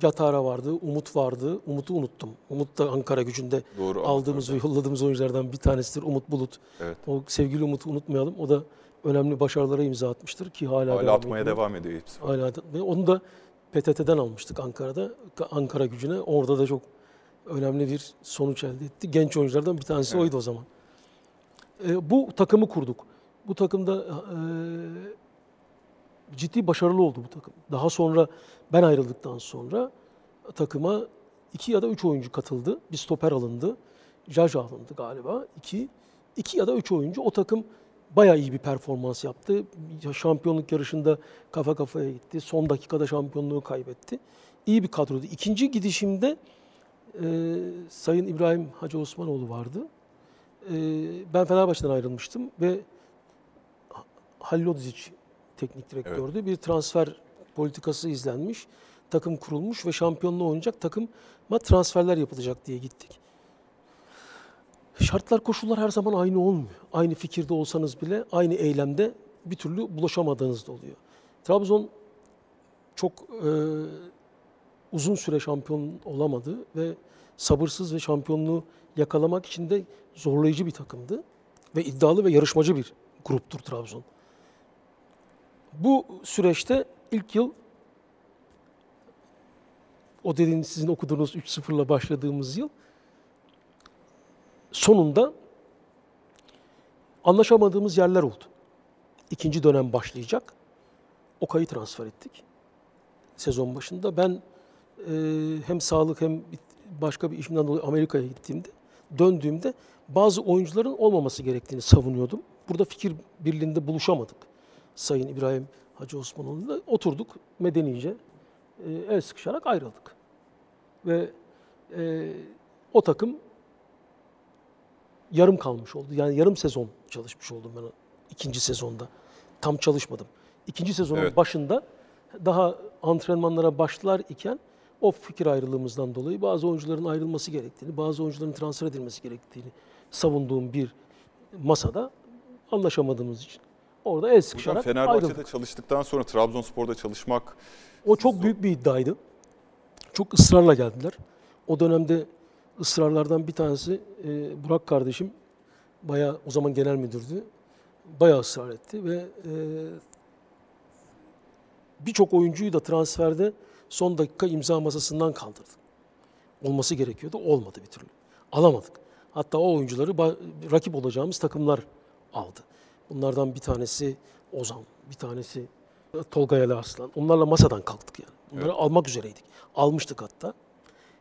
Yatara vardı, Umut vardı. Umut'u unuttum. Umut da Ankara gücünde Doğru. aldığımız ve yolladığımız oyunculardan bir tanesidir. Umut Bulut. Evet. O sevgili Umut'u unutmayalım. O da önemli başarılara imza atmıştır ki hala, Hala atmaya ediyor. devam ediyor hepsi. Hala. Onu da PTT'den almıştık Ankara'da. Ankara gücüne. Orada da çok önemli bir sonuç elde etti. Genç oyunculardan bir tanesi Evet. oydu o zaman. E, bu takımı kurduk. Bu takımda e, ciddi başarılı oldu bu takım. Daha sonra ben ayrıldıktan sonra takıma iki ya da üç oyuncu katıldı. Bir stoper alındı. Jaja alındı galiba. İki, iki ya da üç oyuncu. O takım bayağı iyi bir performans yaptı. Şampiyonluk yarışında kafa kafaya gitti. Son dakikada şampiyonluğu kaybetti. İyi bir kadroydu. İkinci gidişimde e, Sayın İbrahim Hacı Osmanoğlu vardı. E, ben Fenerbahçe'den ayrılmıştım ve Halil Odzic teknik direktördü. Bir transfer politikası izlenmiş. Takım kurulmuş ve şampiyonluğu oynayacak takıma transferler yapılacak diye gittik. Şartlar, koşullar her zaman aynı olmuyor. Aynı fikirde olsanız bile aynı eylemde bir türlü bulaşamadığınız da oluyor. Trabzon çok e, uzun süre şampiyon olamadı ve sabırsız ve şampiyonluğu yakalamak için de zorlayıcı bir takımdı. Ve iddialı ve yarışmacı bir gruptur Trabzon. Bu süreçte ilk yıl o dediğiniz sizin okuduğunuz 3-0'la başladığımız yıl sonunda anlaşamadığımız yerler oldu. İkinci dönem başlayacak. Okay'ı transfer ettik. Sezon başında ben e, hem sağlık hem başka bir işimden dolayı Amerika'ya gittiğimde döndüğümde bazı oyuncuların olmaması gerektiğini savunuyordum. Burada fikir birliğinde buluşamadık. Sayın İbrahim Hacı Osmanoğlu'yla oturduk medenice e, el sıkışarak ayrıldık. Ve e, o takım yarım kalmış oldu. Yani yarım sezon çalışmış oldum ben ikinci sezonda. Tam çalışmadım. İkinci sezonun Evet. başında daha antrenmanlara başlar iken o fikir ayrılığımızdan dolayı bazı oyuncuların ayrılması gerektiğini, bazı oyuncuların transfer edilmesi gerektiğini savunduğum bir masada anlaşamadığımız için orada el Hocam sıkışarak Fenerbahçe'de ayrıldık. çalıştıktan sonra Trabzonspor'da çalışmak O çok büyük bir iddiaydı. Çok ısrarla geldiler. O dönemde ısrarlardan bir tanesi e, Burak kardeşim bayağı o zaman genel müdürdü. Bayağı ısrar etti ve e, birçok oyuncuyu da transferde son dakika imza masasından kaldırdı. Olması gerekiyordu. Olmadı bir türlü. Alamadık. Hatta o oyuncuları rakip olacağımız takımlar aldı. Bunlardan bir tanesi Ozan, bir tanesi Tolga Yalı Arslan. Onlarla masadan kalktık yani. Bunları almak üzereydik. Almıştık hatta.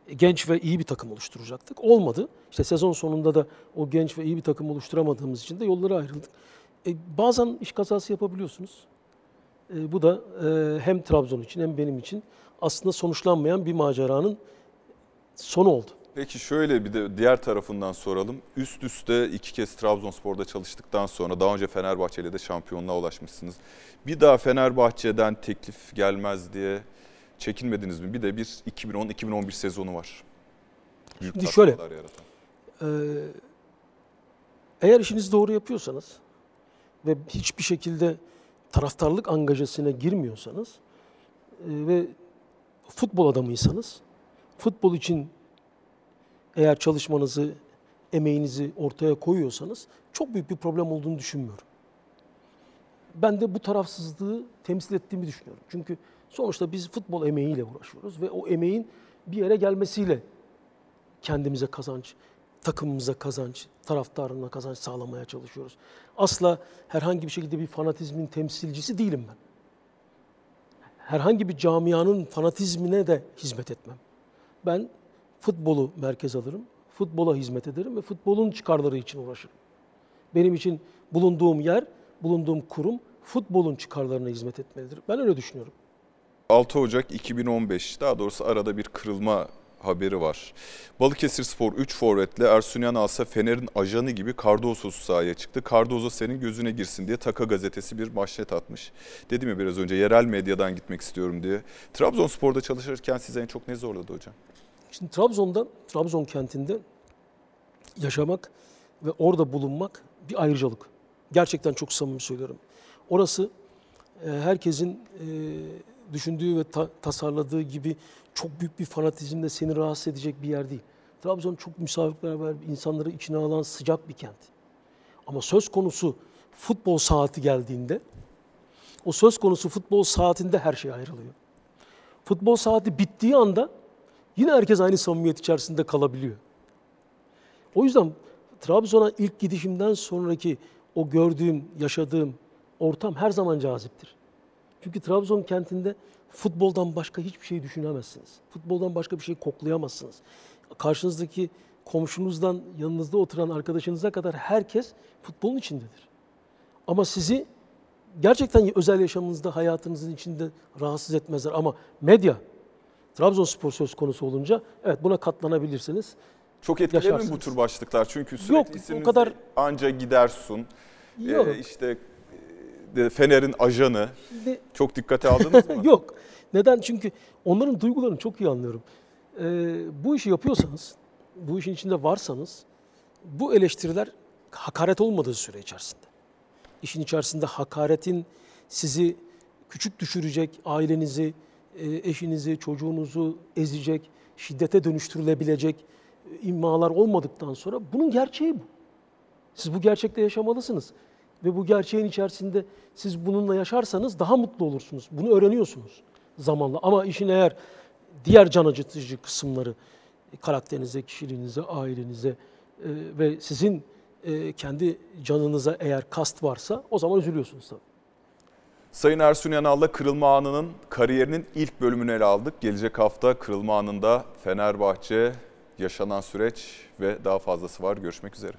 E, Genç ve iyi bir takım oluşturacaktık. Olmadı. İşte sezon sonunda da o genç ve iyi bir takım oluşturamadığımız için de yollara ayrıldık. E, bazen iş kazası yapabiliyorsunuz. E, bu da e, hem Trabzon için hem benim için aslında sonuçlanmayan bir maceranın sonu oldu. Peki şöyle bir de diğer tarafından soralım. Üst üste iki kez Trabzonspor'da çalıştıktan sonra daha önce Fenerbahçe'yle de şampiyonluğa ulaşmışsınız. Bir daha Fenerbahçe'den teklif gelmez diye çekinmediniz mi? Bir de bir 2010-2011 sezonu var. Büyük Şimdi şöyle, yaratan. Ee, eğer işinizi doğru yapıyorsanız ve hiçbir şekilde taraftarlık angajesine girmiyorsanız e, ve futbol adamıysanız, futbol için eğer çalışmanızı, emeğinizi ortaya koyuyorsanız çok büyük bir problem olduğunu düşünmüyorum. Ben de bu tarafsızlığı temsil ettiğimi düşünüyorum. Çünkü sonuçta biz futbol emeğiyle uğraşıyoruz ve o emeğin bir yere gelmesiyle kendimize kazanç, takımımıza kazanç, taraftarına kazanç sağlamaya çalışıyoruz. Asla herhangi bir şekilde bir fanatizmin temsilcisi değilim ben. Herhangi bir camianın fanatizmine de hizmet etmem. Ben futbolu merkez alırım, futbola hizmet ederim ve futbolun çıkarları için uğraşırım. Benim için bulunduğum yer, bulunduğum kurum futbolun çıkarlarına hizmet etmelidir. Ben öyle düşünüyorum. 6 Ocak 2015 daha doğrusu arada bir kırılma haberi var. Balıkesir Spor 3 forvetle Ersun Yanalsa Fener'in ajanı gibi Cardozo'su sahaya çıktı. Cardozo senin gözüne girsin diye Taka gazetesi bir manşet atmış. Dedim ya biraz önce yerel medyadan gitmek istiyorum diye. Trabzonspor'da çalışırken size en çok ne zorladı hocam? Şimdi Trabzon'da, Trabzon kentinde yaşamak ve orada bulunmak bir ayrıcalık. Gerçekten çok samimi söylüyorum. Orası e, herkesin e, düşündüğü ve ta- tasarladığı gibi çok büyük bir fanatizmle seni rahatsız edecek bir yer değil. Trabzon çok misafirperver, insanları içine alan sıcak bir kent. Ama söz konusu futbol saati geldiğinde, o söz konusu futbol saatinde her şey ayrılıyor. Futbol saati bittiği anda yine herkes aynı samimiyet içerisinde kalabiliyor. O yüzden Trabzon'a ilk gidişimden sonraki o gördüğüm, yaşadığım ortam her zaman caziptir. Çünkü Trabzon kentinde futboldan başka hiçbir şey düşünemezsiniz. Futboldan başka bir şey koklayamazsınız. Karşınızdaki komşunuzdan yanınızda oturan arkadaşınıza kadar herkes futbolun içindedir. Ama sizi gerçekten özel yaşamınızda, hayatınızın içinde rahatsız etmezler. Ama medya, Trabzonspor söz konusu olunca evet buna katlanabilirsiniz. Çok etkili mi bu tür başlıklar? Çünkü sürekli Yok, o kadar- anca gidersun. Yok. Ee, işte e, Fener'in ajanı. Şimdi- Çok dikkate aldınız mı? Yok. Neden? Çünkü onların duygularını çok iyi anlıyorum. Ee, bu işi yapıyorsanız, bu işin içinde varsanız, bu eleştiriler hakaret olmadığı süre içerisinde. İşin içerisinde hakaretin sizi küçük düşürecek, ailenizi, eşinizi, çocuğunuzu ezecek, şiddete dönüştürülebilecek e, immalar olmadıktan sonra bunun gerçeği bu. Siz bu gerçekle yaşamalısınız. Ve bu gerçeğin içerisinde siz bununla yaşarsanız daha mutlu olursunuz. Bunu öğreniyorsunuz zamanla. Ama işin eğer diğer can acıtıcı kısımları karakterinize, kişiliğinize, ailenize e, ve sizin e, kendi canınıza eğer kast varsa o zaman üzülüyorsunuz tabii. Sayın Ersun Yanal'la Kırılma Anı'nın kariyerinin ilk bölümünü ele aldık. Gelecek hafta Kırılma Anı'nda Fenerbahçe, yaşanan süreç ve daha fazlası var. Görüşmek üzere.